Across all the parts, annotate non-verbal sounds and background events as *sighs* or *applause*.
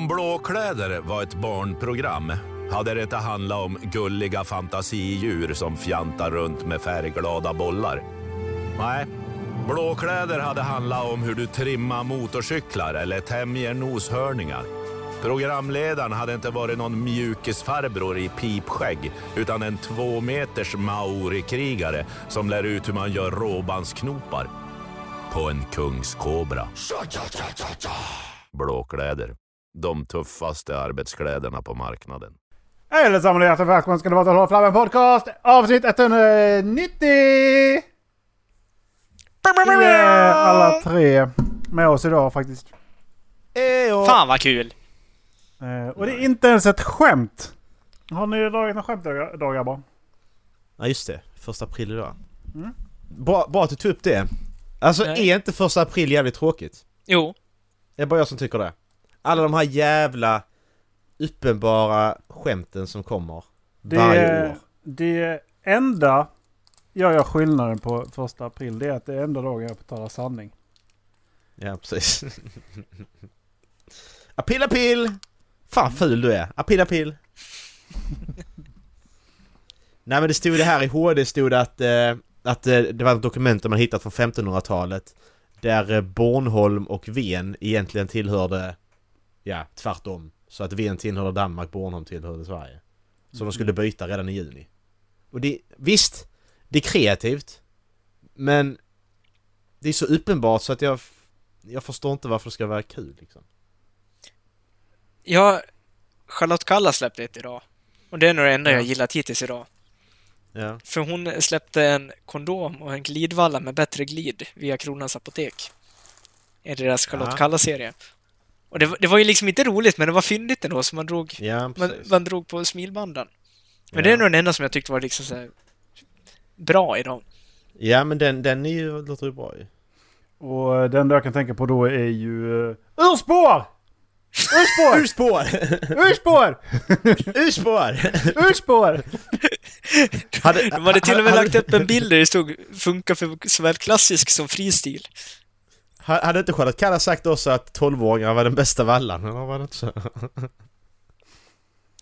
Om Blåkläder var ett barnprogram hade det inte handlat om gulliga fantasidjur som fjantar runt med färgglada bollar. Nej, Blåkläder hade handlat om hur du trimmar motorcyklar eller tämjer noshörningar. Programledaren hade inte varit någon mjukisfarbror i pipskägg utan en två meters maorikrigare som lär ut hur man gör råbandsknopar på en kungskobra. Blåkläder. De tuffaste arbetskläderna på marknaden. Hej allesammans och hjärtligt välkomna ska det vara till Håll Flabben Podcast avsnitt 190! Vi är alla tre med oss idag faktiskt. Fan vad kul! Eh, Och det är inte ens ett skämt. Har ni dragit något skämt idag grabbar? Ja just det, första april idag. Mm. Bra, bra att du tog upp det. Alltså Nej. är inte första april jävligt tråkigt? Jo, Det är bara jag som tycker det. Alla de här jävla uppenbara skämten som kommer varje Det, år. det enda jag gör skillnaden på första april det är att det är enda dagen jag talar sanning. Ja precis. *laughs* april april! Fan ful du är. April april. *laughs* Nej men det stod det här i HD stod det att, eh, att eh, det var ett dokument man hittat från 1500-talet Där eh, Bornholm och Ven egentligen tillhörde Ja, tvärtom Så att Ven tillhörde Danmark, Bornholm tillhörde Sverige Så de skulle byta redan i juni Och det, visst Det är kreativt Men Det är så uppenbart så att jag Jag förstår inte varför det ska vara kul liksom jag... Charlotte Kalla släppte ett idag. Och det är nog det enda jag Ja. gillat hittills idag. Ja, För hon släppte en kondom och en glidvalla med bättre glid via Kronans Apotek. I deras Charlotte Ja. Kalla-serie. Och det, var- det var ju liksom inte roligt, men det var fyndigt ändå, så man drog, ja man, man drog på smilbanden. Men Ja. det är nog den enda som jag tyckte var liksom så här bra idag. Ja men den, den är ju, låter ju bra ju Och den jag kan tänka på då är ju... Uh, urspår! Urspår! *laughs* Urspår! Urspår! *laughs* Urspår! Urspår! Hade, De hade till och med hade- lagt upp en bild där det stod “Funkar för såväl klassisk som fristil”. Ha- Hade inte Charlotte Kalla sagt också att 12-åringar var den bästa vallan? Eller var det inte så?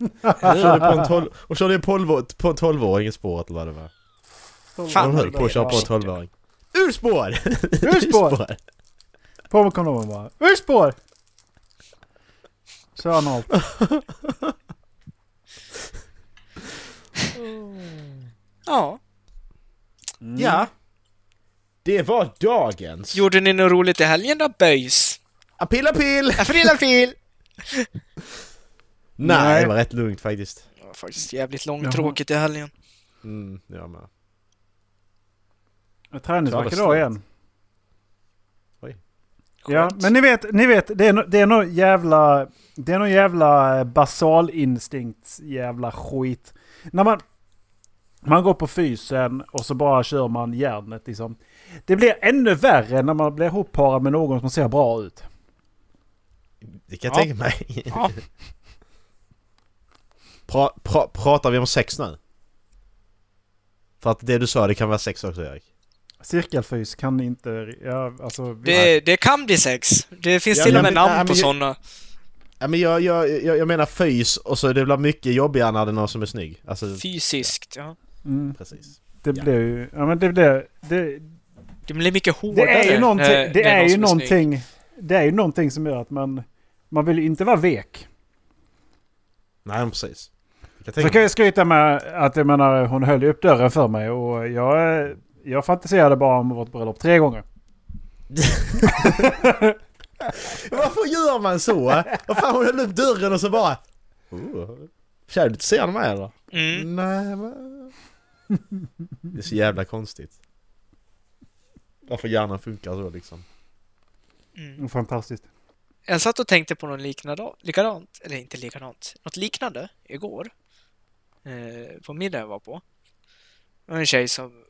Hon *laughs* körde på en 12 Hon körde en 12 på en 12-åring i spåret eller vad det var. Fan, Hon höll på att köra på en 12-åring. Urspår! Urspår! På med kondomen bara. Urspår! Kör han allt. Ja. Ja. Det var dagens. Gjorde ni något roligt i helgen då, böjs? Apil apil! *laughs* April, april! Nej, Nej. det var rätt lugnt faktiskt. Det var faktiskt jävligt långtråkigt i helgen. Mm, jag med. Träningsvärk idag igen. Skönt. Ja, men ni vet, ni vet, det är, no, det är någon jävla... Det är någon jävla basalinstinkt jävla skit. När man... Man går på fysen och så bara kör man järnet liksom. Det blir ännu värre när man blir ihopparad med någon som ser bra ut. Det kan jag Ja. tänka mig. Ja. *laughs* Pra, pra, pratar vi om sex nu? För att det du sa, det kan vara sex också Erik. Cirkelfys kan inte... Ja, alltså... Det, det kan bli sex. Det finns Ja, till och men- med namn ja, men på sådana. Ja, men jag, jag, jag, jag menar fys och så det blir mycket jobbigare när det är någon som är snygg. Alltså, Fysiskt, ja. Mm, precis. det Ja. blir ju... Ja men det blir... Det, Det blir mycket hårdare. det är ju någonting... när- Det när är ju någonting... Det är ju någonting som gör att man... Man vill ju inte vara vek. Nej, precis. Jag kan Så kan jag skryta med att jag menar, hon höll upp dörren för mig och jag, jag fantiserade bara om vårt bröllop tre gånger. *laughs* Varför gör man så? Vad fan hon höll upp dörren och så bara... Oh, Tja, du ser de här eller? Mm. Nej men... Det är så jävla konstigt. Varför hjärnan funkar så liksom. Mm. Fantastiskt. Jag satt och tänkte på något liknande, likadant, eller inte likadant, något liknande igår. Eh, på middag jag var på. Det var en tjej som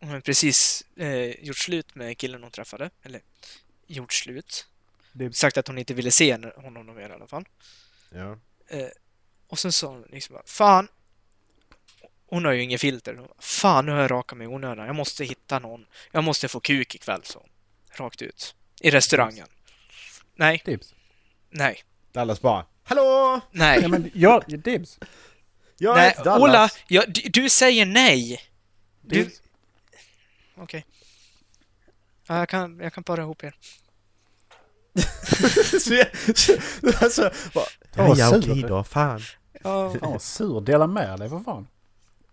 hon precis eh, gjort slut med killen hon träffade. Eller gjort slut. Det- Sagt att hon inte ville se honom mer i alla fall. Ja. Eh, och sen sa hon liksom Fan! Hon har ju inget filter. Fan, nu har jag rakat mig i onödan. Jag måste hitta någon. Jag måste få kuk ikväll, så. Rakt ut. I restaurangen. Nej, Tips. nej. Dallas bara Hallå! Nej. Ja, men jag... Dibs. Jag Nej, heter Dallas. Ola, ja, du, du säger nej. Du... Dibs. Okej. Ja, jag kan, jag kan para ihop er. *laughs* Så jag- så- alltså, bara, vad ja, sur okej du. då, fan. Ja, Fan vad sur. Dela med dig för fan.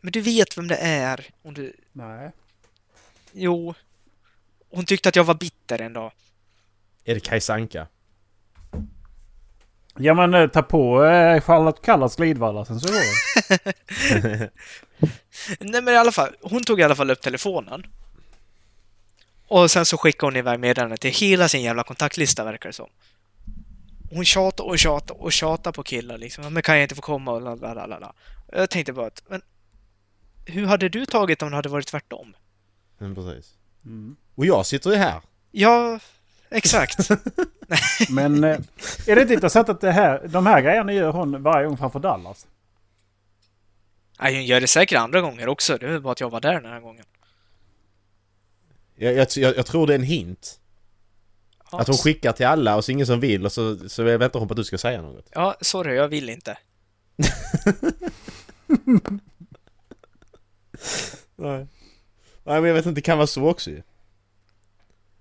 Men du vet vem det är. Om du... Nej. Jo. Hon tyckte att jag var bitter en dag. Är det Kajsa Anka? Ja men eh, ta på eh, Charlotte Kallas glidvalla sen så går det. *laughs* Nej men i alla fall, hon tog i alla fall upp telefonen. Och sen så skickade hon iväg meddelande till hela sin jävla kontaktlista verkar det som. Hon tjatade och tjatade och tjatade på killar liksom. Men kan jag inte få komma och lalala. Jag tänkte bara att, men hur hade du tagit om det hade varit tvärtom? Men precis. Mm. Och jag sitter ju här. Ja, exakt. *laughs* Men eh, är det inte intressant att det här, de här grejerna gör hon varje gång framför Dallas? Nej, hon gör det säkert andra gånger också. Det är bara att jag var där den här gången. Jag, jag, jag, jag tror det är en hint. Ja, Att hon skickar till alla och så ingen som vill och så, så väntar hon på att du ska säga något. Ja, sorry, jag vill inte. *laughs* Nej. Nej men jag vet inte, det kan vara så också ju.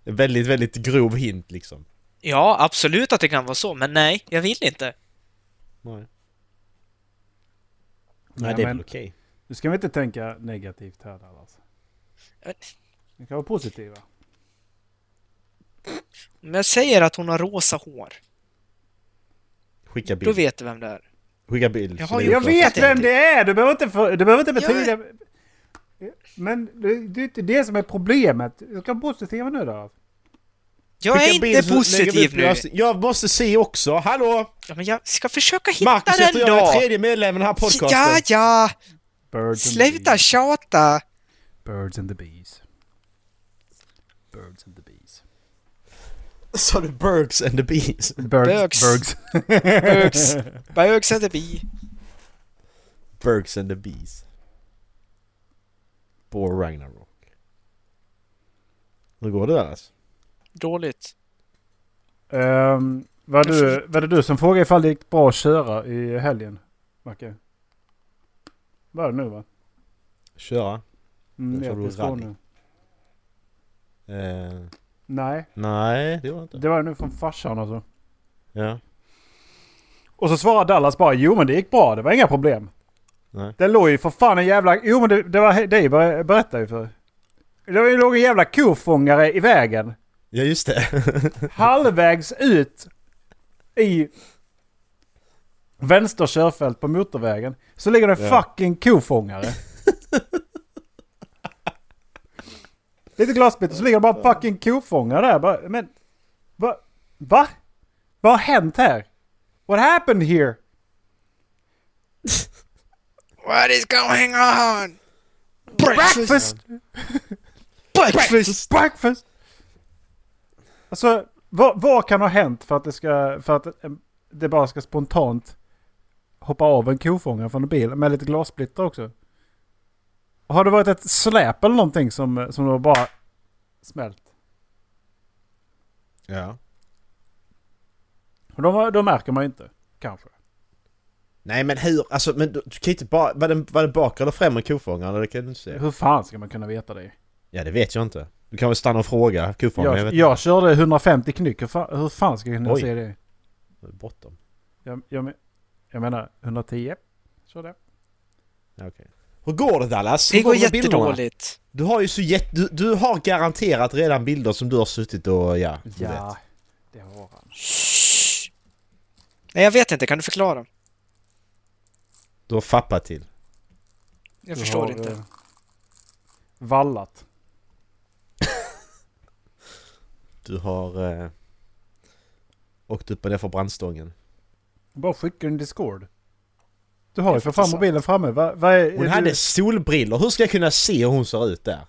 En väldigt, väldigt grov hint liksom. Ja, absolut att det kan vara så, men nej, jag vill inte. Nej. Nej, det är väl okej. Nu ska vi inte tänka negativt här Dallas. Ja. Vi kan vara positiva. Om jag säger att hon har rosa hår, Skicka då bild. vet du vem det är. Skicka bild. Jag är Jag oklart. vet vem det är! Du behöver inte, för, du behöver inte betyda... Men det, det är inte det som är problemet. Du ska vara positiv nu då. Jag är inte positiv nu. Jag måste se också. Hallå! Ja, men jag ska försöka hitta Marcus heter den jag, är då! tredje medlem i den här podcasten. Ja, ja! Birds and Sluta the tjata! bees. Birds and the bees. Birds and the bees. Sa du Birds and the Bees? Birds. Bögs. Birds. Bögs. Bögs and the bee. Birds and the Bees. Bor Ragnarok. Hur går det där alltså? Dåligt. Um, var, du, var det du som frågade ifall det gick bra att köra i helgen? Macke? Var det nu va? Köra? Mm, Jag tror var rally. Eh, Nej, nej, det var inte. det var nu från farsan alltså. Ja. Och så svarade Dallas bara jo men det gick bra, det var inga problem. Nej. Det låg ju för fan en jävla... Jo men det, det var dig ber- berättade ju för. Det låg en jävla kofångare i vägen. Ja, just det. *laughs* Halvvägs ut i vänster körfält på motorvägen. Så ligger det en Ja. fucking kofångare. *laughs* Lite glasbitar så ligger det bara en fucking kofångare där. Bara, Men... Va? Va? Vad har hänt här? What happened here? *laughs* What is going on? Breakfast! *laughs* Breakfast! Breakfast! Alltså, vad, vad kan ha hänt för att det ska... För att eh, det bara ska spontant hoppa av en kofångare från en bil med lite glassplitter också? Har det varit ett släp eller någonting som, som då bara smält? Ja. Och då, då märker man ju inte. Kanske. Nej men hur, alltså men du, du kan inte bara, var det, var det bakre eller främre kofångaren? Det kan du inte säga. Hur fan ska man kunna veta det? Ja det vet jag inte. Du kan väl stanna och fråga kofångaren? Jag, vet jag körde 150 knyck. Hur fan, hur fan ska jag kunna Oj. se det? Det är Bråttom. Jag, jag, jag menar 110. Körde jag. Ja, okej. Hur går det Dallas? Det går jättedåligt. Du har ju så jätte, du, du har garanterat redan bilder som du har suttit och ja, Ja, vet. det har han. Shh. Nej, jag vet inte. Kan du förklara? Du har fappat till. Jag Du förstår har, inte. eh, vallat. *laughs* Du har eh, åkt upp och ner för brandstången. Bara skicka en Discord. Du har ju för fan mobilen framme. Va, va är, Hon är hade du, solbrillor, hur ska jag kunna se hur hon ser ut där?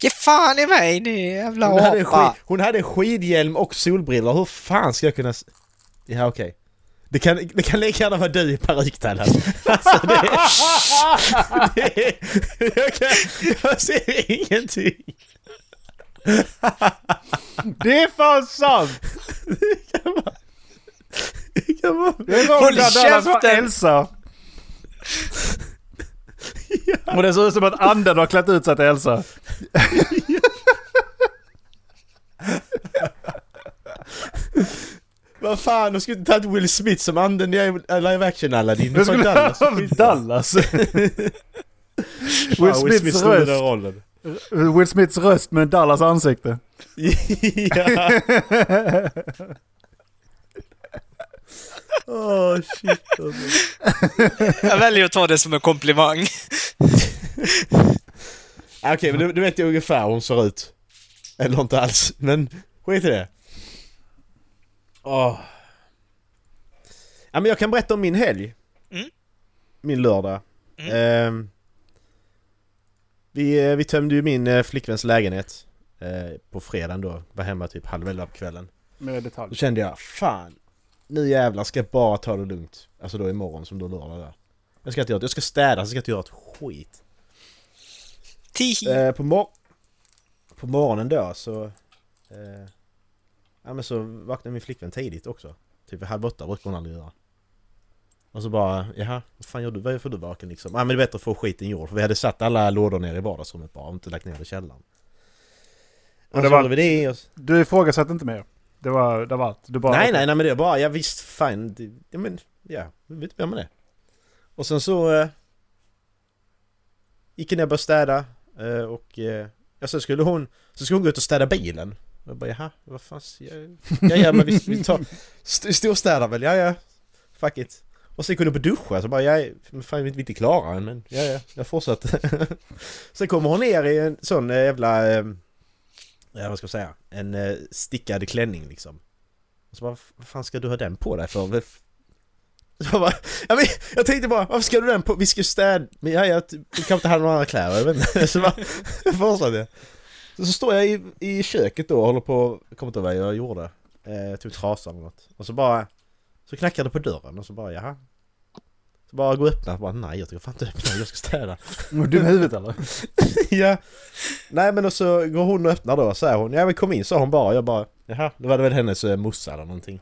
Ge fan i mig ni jävla Hon hade, skid, hon hade skidhjälm och solbrillor, hur fan ska jag kunna... s- Ja okej. Det kan, det kan lika gärna vara du i peruk Dallas. Alltså det, *laughs* det, jag, kan, jag ser ingenting. det är fan sant! Det är Håll Dallas var käften! Elsa. Och det ser ut som att anden har klätt ut sig till Elsa. *laughs* Vad fan, de skulle inte tagit Will Smith som anden i live action Aladdin. Det skulle Dallas. ha Dallas. *laughs* Will Will Smith Smiths i den röst. rollen. Will Smiths röst med Dallas ansikte. *laughs* ja. *laughs* Åh shit alltså. Jag väljer att ta det som en komplimang. Okej, men du, du vet ju ungefär hur hon ser ut. Eller inte alls, men skit i det. Åh. Ja men jag kan berätta om min helg. Mm. Min lördag. Mm. Ehm, vi, eh, vi tömde ju min eh, flickväns lägenhet eh, på fredagen då. Var hemma typ halv elva på kvällen. Med Då detalj. kände jag, fan. Nu jävlar ska jag bara ta det lugnt. Alltså då imorgon som då lördag där. Jag ska inte göra jag ska städa, så ska jag inte göra ett skit. Eh, på, mor- på morgonen då så... Eh, ja men så vaknade min flickvän tidigt också. Typ halv åtta brukar hon aldrig göra. Och så bara, jaha, vad fan gör du? Varför du vaken liksom? Ja men det är bättre att få skiten gjord. För vi hade satt alla lådor ner i vardagsrummet bara och inte lagt ner i källaren. Och det så var- vi det och... Du ifrågasatte inte mer? Det var, det var allt? Du bara, Nej nej nej men det var bara, ja visst fine. Det, ja men, ja, jag vet inte mer med det. Och sen så... Eh, gick jag ner och började städa. Eh, och... Eh, ja, så skulle hon... Så skulle hon gå ut och städa bilen. Jag bara jaha, vad fan... Ja, ja, ja men vi, vi tar... st- Storstädar väl, ja ja. Fuck it. Och sen kunde hon på duscha så bara ja, fan vi är inte klara än men ja ja, jag fortsätter. *laughs* sen kommer hon ner i en sån eh, jävla... Eh, ja vad ska jag säga? En eh, stickad klänning liksom. Och så bara, vad fan ska du ha den på dig för? *laughs* Så jag, bara, ja, men, jag tänkte bara, varför ska du den på? Vi ska ju städa... Men ja, jag du typ, kanske inte hade några andra kläder, jag vet inte. *laughs* Så bara, fortsatte jag. Så, så står jag i, i köket då och håller på, jag kommer inte ihåg vad jag gjorde. Eh, tog trasan eller något. Och så bara, så knackar det på dörren och så bara, jaha. Så bara gå och öppna, bara nej jag tycker fan inte öppna, jag ska städa. Är du i huvudet eller? *laughs* ja. Nej men och så går hon och öppnar då och säger hon, ja men kom in sa hon bara. Jag bara, jaha, det var det väl hennes eh, morsa eller någonting.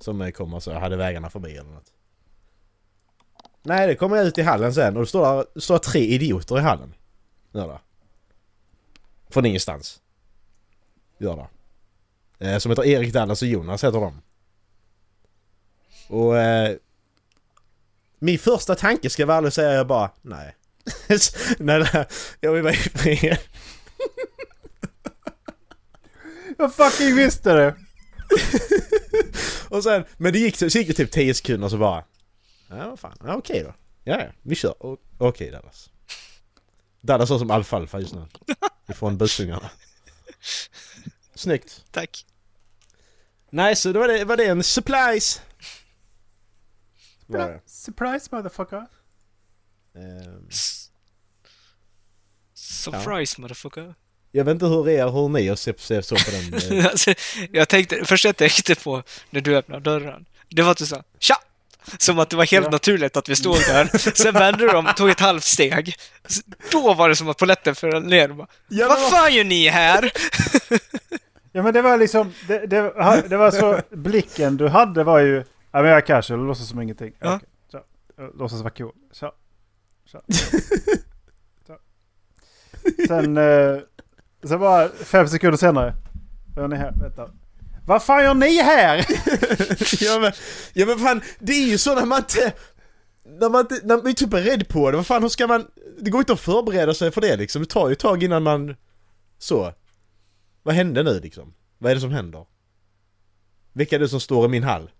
Som eh, kom och så hade vägarna förbi eller något. Nej, det kommer jag ut i hallen sen och då står det, står tre idioter i hallen. Det. Från ingenstans. Gör det. Eh, som heter Erik, Dallas och Jonas heter de. Och... Eh, min första tanke ska jag väl ärlig säga jag bara, nej. *laughs* nej, nej, jag vill vara *laughs* i fred. Jag fucking visste det! *laughs* Och sen, men det gick, så gick det typ 10 sekunder så bara... Ja, vad fan. Ja, okej då. Ja, ja, vi kör. Okej Dallas. Dallas står som alfalfa just nu. Ifrån busungarna. Snyggt. Tack. Nej, så då var det, var det en surprise. Var det. Surprise motherfucker. S- Surprise motherfucker. jag vet inte hur er, hur ni har sett ser så på den. *laughs* eh, alltså, jag tänkte, första jag tänkte på när du öppnade dörren, det var att du sa tja! Som att det var helt Ja. naturligt att vi stod där. *laughs* Sen vände om, tog ett halvt steg. Då var det som att polletten föll ner. Bara, Ja, Vad fan gör ni här? *laughs* Ja men det var liksom, det, det, det var så, blicken du hade var ju, ja men jag är casual, låtsas som ingenting. Ja. Okej, så. Låtsas vara cool. Så. Så. *laughs* så. Sen, eh, sen bara fem sekunder senare. Vad gör ni här? Vänta. Vad fan gör ni här? *laughs* ja, men, ja men fan, det är ju så när man inte... När man, inte, när man är typ är rädd på det, vad fan hur ska man... Det går inte att förbereda sig för det liksom, det tar ju ett tag innan man... Så. Vad hände nu liksom? Vad är det som händer? Vilka är det som står i min hall?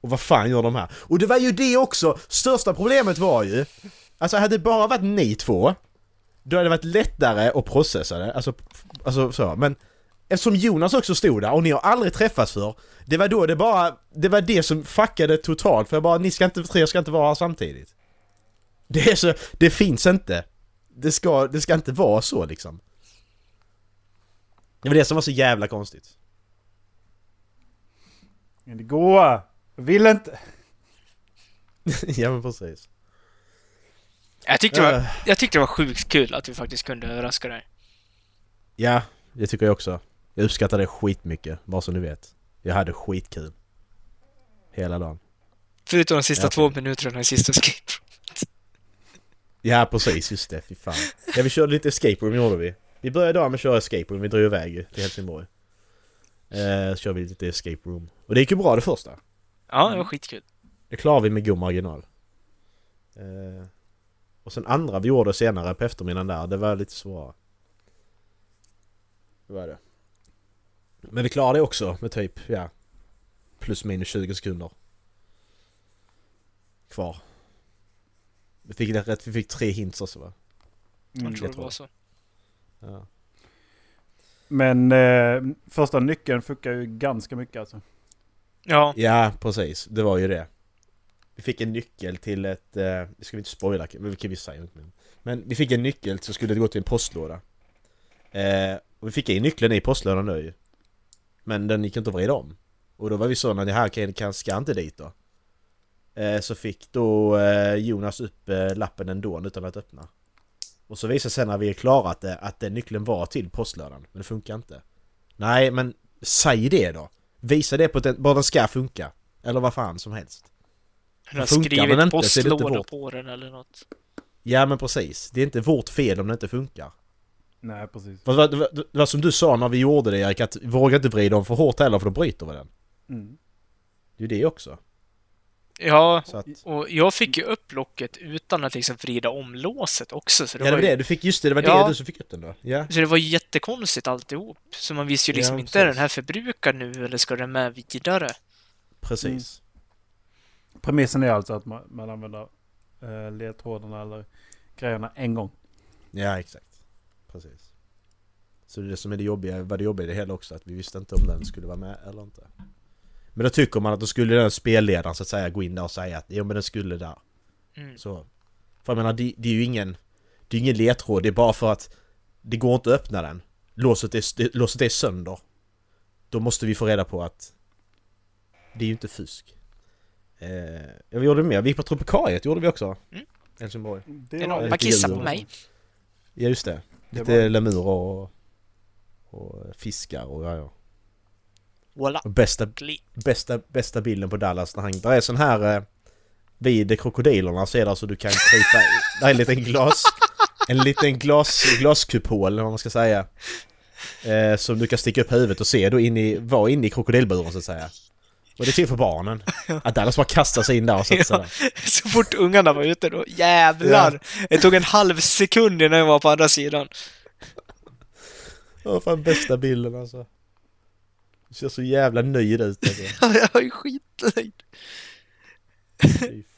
Och vad fan gör de här? Och det var ju det också! Största problemet var ju... Alltså hade det bara varit ni två Då hade det varit lättare att processa det, alltså, alltså så, men Eftersom Jonas också stod där och ni har aldrig träffats för Det var då det bara, det var det som fuckade totalt för jag bara, ni ska inte, tre ska inte vara här samtidigt Det är så, det finns inte Det ska, det ska inte vara så liksom Det var det som var så jävla konstigt Det går. Jag vill inte. *laughs* Ja men precis Jag tyckte, det var, Äh. jag tyckte det var sjukt kul att vi faktiskt kunde överraska dig. Ja, det tycker jag också Jag uppskattar det skitmycket, bara så ni vet Jag hade skitkul Hela dagen. Förutom de sista Ja. två minuterna i sista *laughs* escape room. Ja precis, just det. Fy fan. Ja vi körde lite escape room gjorde vi. Vi började dagen med att köra escape room, vi drog iväg ju till Helsingborg. Eh, så kör vi lite escape room. Och det gick ju bra det första. Ja, det var skitkul. Det klarade vi med god marginal. Eh, och sen andra vi gjorde senare på eftermiddagen där, det var lite svårare. Det var det. Men vi klarade det också med typ, ja, plus minus 20 sekunder. Kvar. Vi fick det rätt, vi fick tre hints också va? Jag Mm. tror jag det tror var det. så. Ja. Men eh, första nyckeln funkar ju ganska mycket alltså. Ja, Ja, precis. Det var ju det. Vi fick en nyckel till ett... Eh, det ska vi inte spoila, men vi kan vi säga inte. Men, men vi fick en nyckel som skulle gå till en postlåda. Eh, och vi fick in nyckeln i postlådan nu. Men den gick inte att vrida om. Och då var vi sådana, det här kan, kan, ska inte dit då. Eh, så fick då eh, Jonas upp eh, lappen ändå utan att öppna. Och så visade sig när vi klarat det att den nyckeln var till postlådan, men det funkar inte. Nej, men säg det då! Visa det på att den, bara den ska funka. Eller vad fan som helst. han har funkar den skrivit inte det inte postlåda vårt. på den eller något. Ja men precis. Det är inte vårt fel om det inte funkar. Nej, precis. Det var, det var, det var som du sa när vi gjorde det Erik, att våga inte vrida om för hårt heller för då bryter vi den. Mm. Det är ju det också. Ja, Så att, och jag fick ju upp locket utan att liksom vrida om låset också. Så det, ja det var ju, det, du fick, just det, det var Ja. det du som fick upp den då. Ja. Så det var ju jättekonstigt alltihop. Så man visste ju liksom Ja, inte, är den här förbrukad nu eller ska den med vidare? Precis. Premissen är alltså att man, man använder eh, ledtrådarna eller grejerna en gång. Ja exakt. Precis. Så det som är det jobbiga, var det jobbiga i det hela också, att vi visste inte om den skulle vara med eller inte. Men då tycker man att då skulle den spelledaren så att säga gå in där och säga att jo men den skulle där. Mm. Så. För jag menar, det, det är ju ingen... Det är ingen ledtråd, det är bara för att det går inte att öppna den. Låset är, det, låset är sönder. Då måste vi få reda på att det är ju inte fusk. Eh, ja, vi gjorde mer. Vi gick på Tropikariet, gjorde vi också. Mm. Helsingborg. Det var någon lite bara kissa djur. på mig. Ja, just det. Lite var- lemurer och, och fiskar och ja. Voila. Och bästa, bästa, bästa bilden på Dallas när han... Där är sån här... Eh, vid krokodilerna så är det alltså du kan krypa... Där är en liten glas... En liten glas, glaskupol, eller vad man ska säga. Eh, som du kan sticka upp huvudet och se då in i... Vara inne i krokodilburen så att säga. Och det är till för barnen. *laughs* Att Dallas bara kastar sig in där och sätter sig Ja. där. *laughs* Så fort ungarna var ute då, jävlar! Det tog en halv sekund innan jag var på andra sidan. Åh fan bästa bilden alltså. Du ser så jävla nöjd ut alltså. *laughs* jag var ju skitnöjd.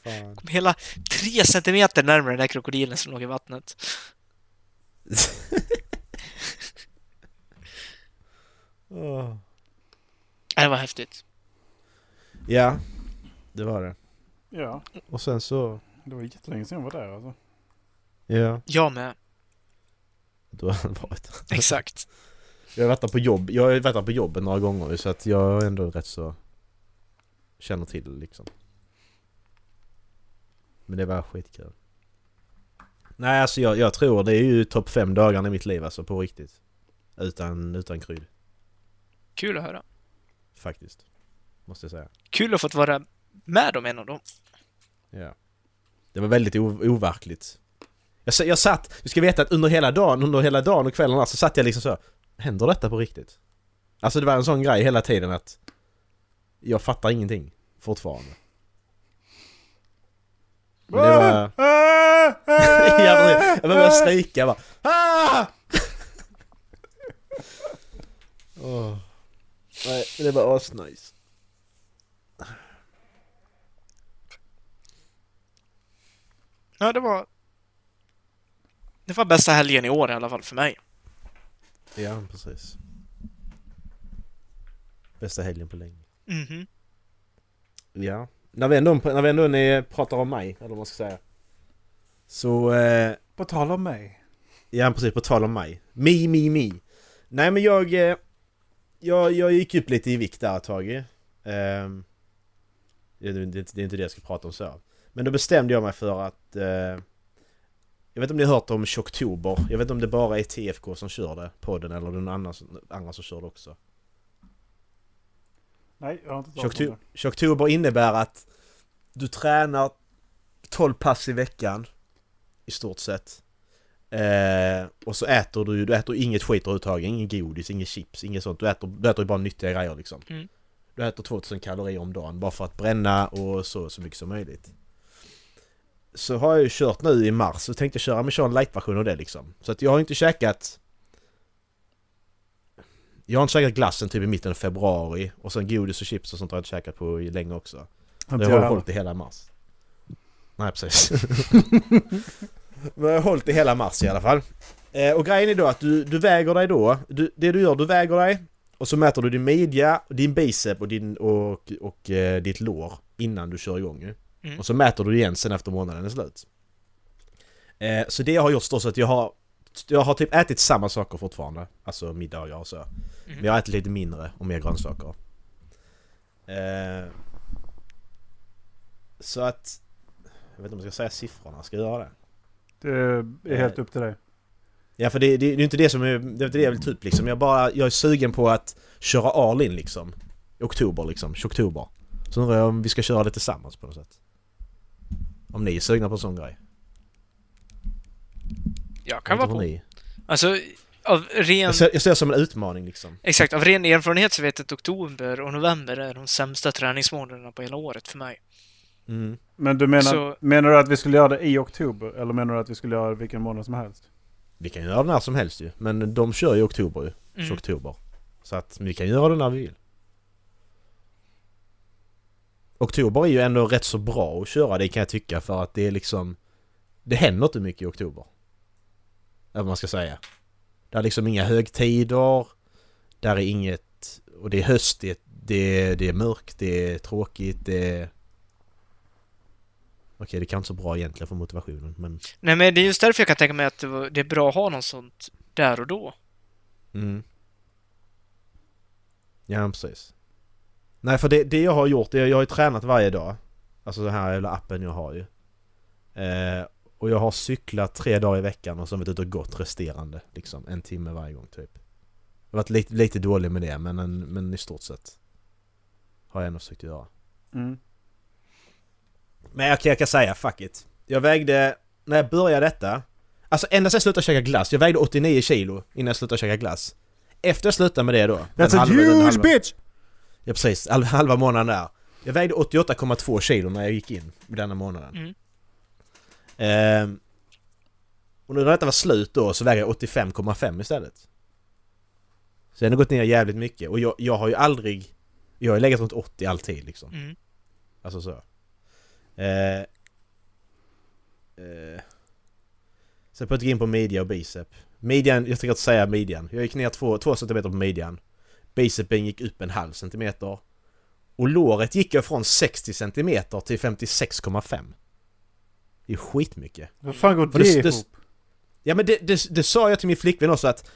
Fan. Kom hela tre centimeter närmare den där krokodilen som låg i vattnet. Ja, Det var häftigt. Ja, det var det. Ja, Och sen så... det var jättelänge sedan jag var där alltså. Ja, Jag med. då har *laughs* varit. Exakt. Jag har varit där på jobb. Jag har varit där på jobbet några gånger så att jag är ändå rätt så... Känner till liksom. Men det var skitkul. Nej alltså jag, jag tror det är ju topp fem dagarna i mitt liv alltså på riktigt. Utan, utan krydd. Kul att höra. Faktiskt. Måste jag säga. Kul att fått vara med om en av dem. Ja. Det var väldigt overkligt. Jag, jag satt, du ska veta att under hela dagen, under hela dagen och kvällen så satt jag liksom så. Händer detta på riktigt? Alltså det var en sån grej hela tiden att jag fattar ingenting fortfarande. Men det var... *laughs* jag, började- skrika jag bara. *laughs* Åh. Nej, det var asnice. Ja, det var... Det var bästa helgen i år i alla fall för mig. Ja, precis. Bästa helgen på länge. Mhm. Ja. När vi ändå, när vi ändå pratar om mig, eller vad man ska säga. Så, eh, På tal om mig. ja precis, på tal om mig. Mi, mi, mi. Nej men jag, eh, jag, jag gick upp lite i vikt där ett tag ju. Ehm, det, är inte- det är inte det jag ska prata om så. Men då bestämde jag mig för att... Eh, jag vet inte om ni har hört om Tjocktober. Jag vet inte om det bara är TFK som kör det, podden, eller någon annan, som- andra som kör det också. Nej, jag har inte talat om Tjocktober, det. tjocktober innebär att du tränar 12 pass i veckan i stort sett. Eh, och så äter du du äter inget skit överhuvudtaget, ingen godis, inget chips, inget sånt. Du äter, du äter ju bara nyttiga grejer liksom. Mm. Du äter 2000 kalorier om dagen bara för att bränna och så, så mycket som möjligt. Så har jag ju kört nu i mars och tänkte köra med en light-version av det liksom. Så att jag har inte käkat... Jag har inte käkat glassen typ i mitten av februari och sen godis och chips och sånt har jag inte käkat på i länge också. Jag jag har heller. hållit det hela mars. Nej precis. *laughs* Men jag har hållit det hela mars i alla fall. Eh, och grejen är då att du, du väger dig då. Du, det du gör, du väger dig och så mäter du din midja, din bicep och, din, och, och eh, ditt lår innan du kör igång ju. Mm. Och så mäter du igen sen efter månaden är slut. Eh, så det jag har gjort då så att jag har jag har typ ätit samma saker fortfarande. Alltså middagar och så. Men jag har ätit lite mindre och mer grönsaker. Eh, så att... Jag vet inte om jag ska säga siffrorna, ska jag göra det? Det är helt upp till dig. Ja för det, det, det är ju inte det som är, det är inte det jag vill ta upp liksom. Jag bara, jag är sugen på att köra all in liksom. I oktober liksom, oktober. Så undrar jag om vi ska köra det tillsammans på något sätt. Om ni är sugna på en sån grej. Jag kan vara på. ni. Alltså, av ren... Jag ser, jag ser det som en utmaning liksom. Exakt, av ren erfarenhet så vet jag att oktober och november är de sämsta träningsmånaderna på hela året för mig. Mm. Men du menar, Så- menar du att vi skulle göra det i oktober? Eller menar du att vi skulle göra det vilken månad som helst? Vi kan göra det när som helst ju. Men de kör i oktober ju. Mm. oktober. Så att vi kan göra det när vi vill. Oktober är ju ändå rätt så bra att köra det kan jag tycka för att det är liksom... Det händer inte mycket i oktober. Eller vad man ska säga. Det är liksom inga högtider. Där är inget... Och det är höst, det är, det det är mörkt, det är tråkigt, det är... Okej, det kan inte så bra egentligen för motivationen men... Nej, men det är just därför jag kan tänka mig att det är bra att ha något sånt där och då. Mm. Ja, precis. Nej, för det, det jag har gjort, det, jag har ju tränat varje dag. Alltså den här jävla appen jag har ju. Eh, och jag har cyklat tre dagar i veckan och så varit ute och gått resterande. Liksom en timme varje gång typ. Jag har varit lite, lite dålig med det men, en, men i stort sett har jag ändå försökt göra. Mm. Men jag, kan- jag kan säga fuck it. Jag vägde, när jag började detta, alltså ända sedan jag slutade käka glass, jag vägde 89 kilo innan jag slutade käka glass. Efter jag slutade med det då. That's a huge halva- bitch! Ja precis, halva, månaden där. Jag vägde 88,2 kilo när jag gick in denna månaden. Mm. Ehm, och nu när detta var slut då så väger jag 85,5 istället. Så jag har gått ner jävligt mycket och jag, jag har ju aldrig... Jag har ju legat runt 80 alltid liksom. Mm. Alltså så. Eh, eh, sen att gå in på media och bicep. Midjan, jag tänker inte säga midjan. Jag gick ner 2 cm på midjan. Bicepen gick upp en halv centimeter. Och låret gick jag från 60 cm till 56,5. Det är skitmycket. Hur fan går det det- ihop? Ja men det, det, det sa jag till min flickvän också att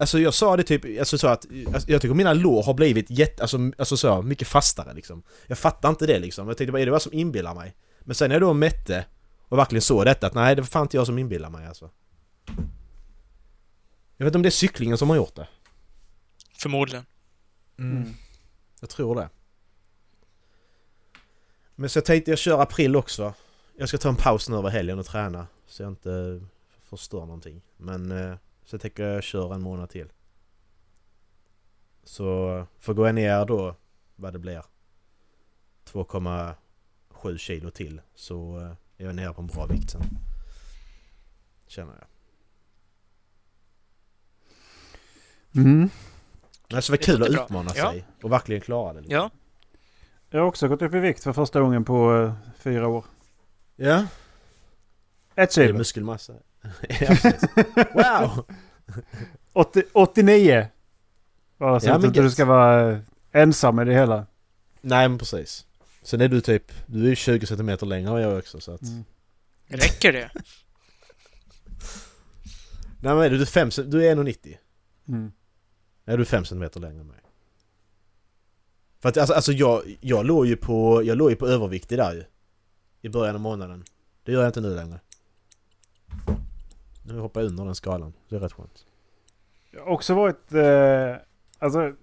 Alltså jag sa det typ, alltså så att alltså, Jag tycker mina lår har blivit jätte, alltså, alltså så mycket fastare liksom Jag fattar inte det liksom, jag tänkte bara är det vad som inbillar mig? Men sen när jag då mätte och verkligen såg detta att nej det var fan inte jag som inbillar mig alltså Jag vet inte om det är cyklingen som har gjort det Förmodligen. Mm. Jag tror det. Men så jag tänkte jag kör april också. Jag ska ta en paus nu över helgen och träna Så jag inte förstör någonting. Men eh, så jag tänker jag kör en månad till. Så får gå ner då vad det blir 2,7 kilo till så eh, är jag nere på en bra vikt sen. Känner jag. Mm. Men så var Det kul att låter bra. utmana Ja. sig och verkligen klara det. Ja. Jag har också gått upp i vikt för första gången på eh, fyra år. Ja Ett Det är kilo. muskelmassa *laughs* ja. Wow! *laughs* 80, 89! Bara så Ja, att inte du ska vara eh, ensam i det hela. Nej men precis. Sen är du typ, du är ju 20 cm längre än jag också så att... Mm. Räcker det? Nej men är du, du, är fem, cent- du är 1,90. Mm. Nej du är 5 cm längre än mig. För att alltså, alltså jag, jag låg ju på, jag låg ju på överviktig där ju. I början av månaden. Det gör jag inte nu längre. Nu hoppar jag under den skalan. Det är rätt skönt. Jag har också varit... Eh, alltså...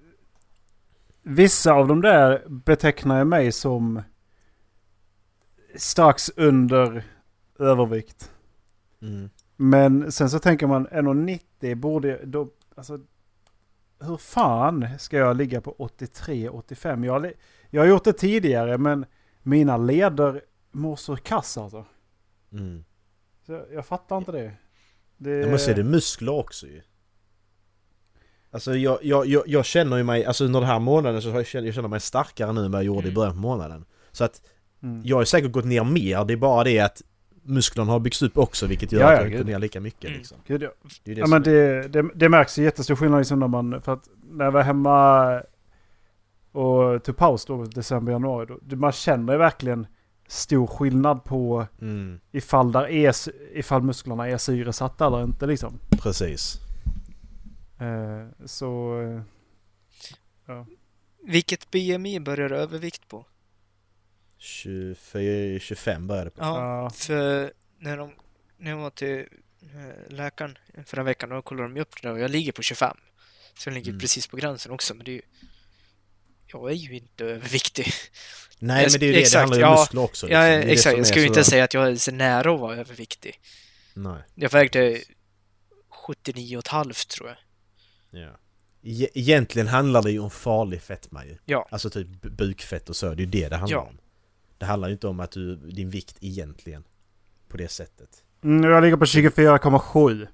vissa av de där betecknar jag mig som strax under övervikt. Mm. Men sen så tänker man 1,90 borde då, alltså hur fan ska jag ligga på 83-85? Jag, jag har gjort det tidigare men mina leder mår så kass alltså. Mm. Så jag, jag fattar inte det. det måste säga det är muskler också ju. Alltså jag, jag, jag, jag känner ju mig, alltså under den här månaden så jag känt, jag känner mig starkare nu än vad jag gjorde i Mm. början på månaden. Så att Mm. jag har säkert gått ner mer, det är bara det att musklerna har byggts upp också vilket gör Ja, att ja, jag inte ner lika mycket Mm. liksom. Gud, ja. Det är det Ja som men är- det, det, det märks ju jättestor skillnad liksom när man, för att när jag var hemma och tog paus då, december, januari, då, man känner ju verkligen stor skillnad på Mm, ifall, där är, ifall musklerna är syresatta eller inte liksom. precis. Eh, så... eh, Vilket BMI börjar övervikt på? 24, 25 började på. Ja, ja. för när, de, när jag var till eh, läkaren förra veckan, då kollade de upp det och jag ligger på 25. Så jag ligger Mm. precis på gränsen också, men det är ju... Jag är ju inte överviktig. *laughs* Nej Jag- men det är ju det, exakt, det handlar ju om ja. muskler också. Ja, liksom. Det exakt. Jag skulle ju inte säga att jag är så nära att vara överviktig. Nej. Jag vägde 79,5 tror jag. Ja. E- Egentligen handlar det ju om farlig fetma ju. Ja. Alltså typ bu- bukfett och så, det är ju det det handlar Ja. om. Det handlar ju inte om att du, din vikt egentligen. På det sättet. Mm, jag ligger på 24,7.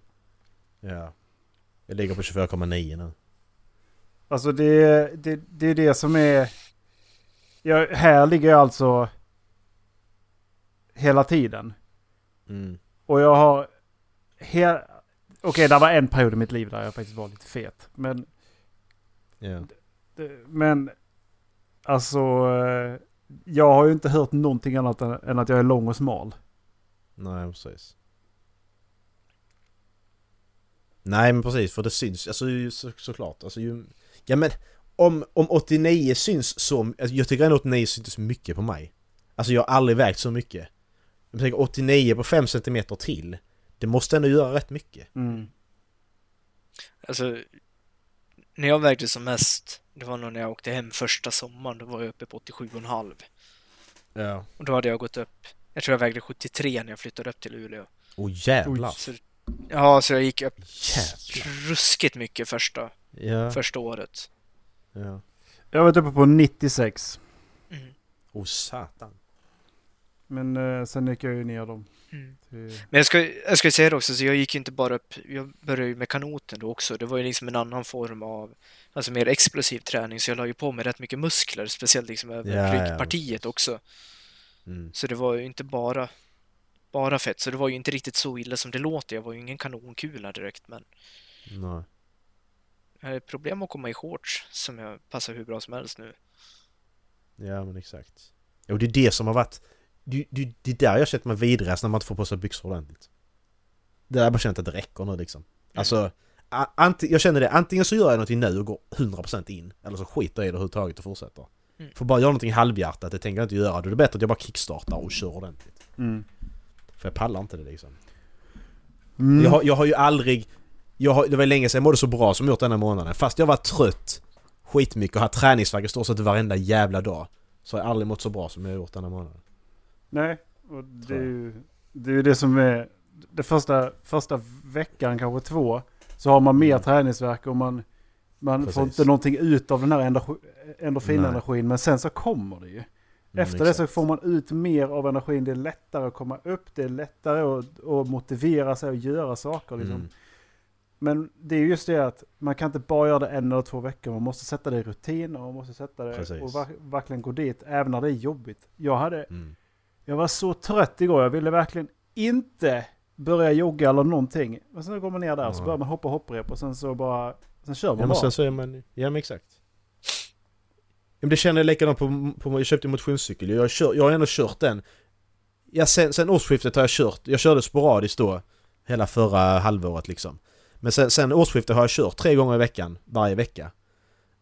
Ja. Jag ligger på 24,9 nu. Alltså det, det, det är det som är... Jag, här ligger jag alltså hela tiden. Mm. Och jag har... He- Okej, det var en period i mitt liv där jag faktiskt var lite fet. Men, det- men alltså... Jag har ju inte hört någonting annat än, än att jag är lång och smal. Nej, precis. Nej, men precis, för det syns, alltså ju så, såklart. Alltså ju... Ja men, om, om 89 syns så... Alltså, jag tycker ändå 89 syns mycket på mig. Alltså jag har aldrig vägt så mycket. Jag tänker 89 på 5 cm till. Det måste ändå göra rätt mycket. Mm. Alltså, när jag vägde som mest, det var nog när jag åkte hem första sommaren, då var jag uppe på 87,5. Ja. Och då hade jag gått upp, jag tror jag vägde 73 när jag flyttade upp till Luleå. Åh jävlar! Så, ja, så jag gick upp Jävlar! ruskigt mycket första, Ja. första året. ja. Jag har varit uppe på 96. Mm. Åh satan. Men eh, sen gick jag ju ner dem. Mm. Till, Men jag ska, jag ska säga det också, så jag gick ju inte bara upp, jag började ju med kanoten då också. Det var ju liksom en annan form av, alltså mer explosiv träning, så jag la ju på mig rätt mycket muskler, speciellt liksom över Ja, ja, ryggpartiet också. Mm. Så det var ju inte bara, bara fett, så det var ju inte riktigt så illa som det låter. Jag var ju ingen kanonkula direkt, men Nej. jag hade problem att komma i shorts som jag passar hur bra som helst nu. Ja men exakt. Och det är det som har varit... Det, det, det är där jag känt mig vidrast när man inte får på sig byxor ordentligt. Det där jag bara känt att det räcker nu liksom. Alltså... a- Anti, jag känner det, antingen så gör jag någonting nu och går 100% in. Eller så skiter jag i det överhuvudtaget och fortsätter. Mm. Får bara göra någonting halvhjärtat, det tänker jag inte göra. Då är det bättre att jag bara kickstartar och kör ordentligt. mm. För jag pallar inte det liksom. Mm. Jag, har, jag har ju aldrig... Jag har, det var länge sedan jag mådde så bra som jag gjort denna månaden. Fast jag var trött skitmycket och haft träningsvärk i stort sett varenda jävla dag. Så har jag aldrig mått så bra som jag gjort denna månaden. Nej, och det är, ju, det är det som är... Det första, första veckan, kanske två, så har man mer Mm. träningsvärk och man, man får inte någonting ut av den här endorfi- endorfinenergin. Men sen så kommer det ju. Mm, Efter det exakt. så får man ut mer av energin. Det är lättare att komma upp. Det är lättare att, att motivera sig och göra saker. Liksom. Mm. Men det är just det att man kan inte bara göra det en eller två veckor. Man måste sätta det i rutin och man måste sätta det Precis. och ver- verkligen gå dit även när det är jobbigt. Jag, hade, Mm. Jag var så trött igår. Jag ville verkligen inte börja jogga eller någonting. Men sen går man ner där så Nej. börjar man hoppa hopprep och sen så bara... Sen kör man Ja bara. sen så är man... Ja men exakt. Ja, men det känner jag likadant på, på... Jag köpte en motionscykel. Jag har, kör, jag har ändå kört den. Ja sen, sen årsskiftet har jag kört. Jag körde sporadiskt då. Hela förra halvåret liksom. Men sen, sen årsskiftet har jag kört tre gånger i veckan. Varje vecka.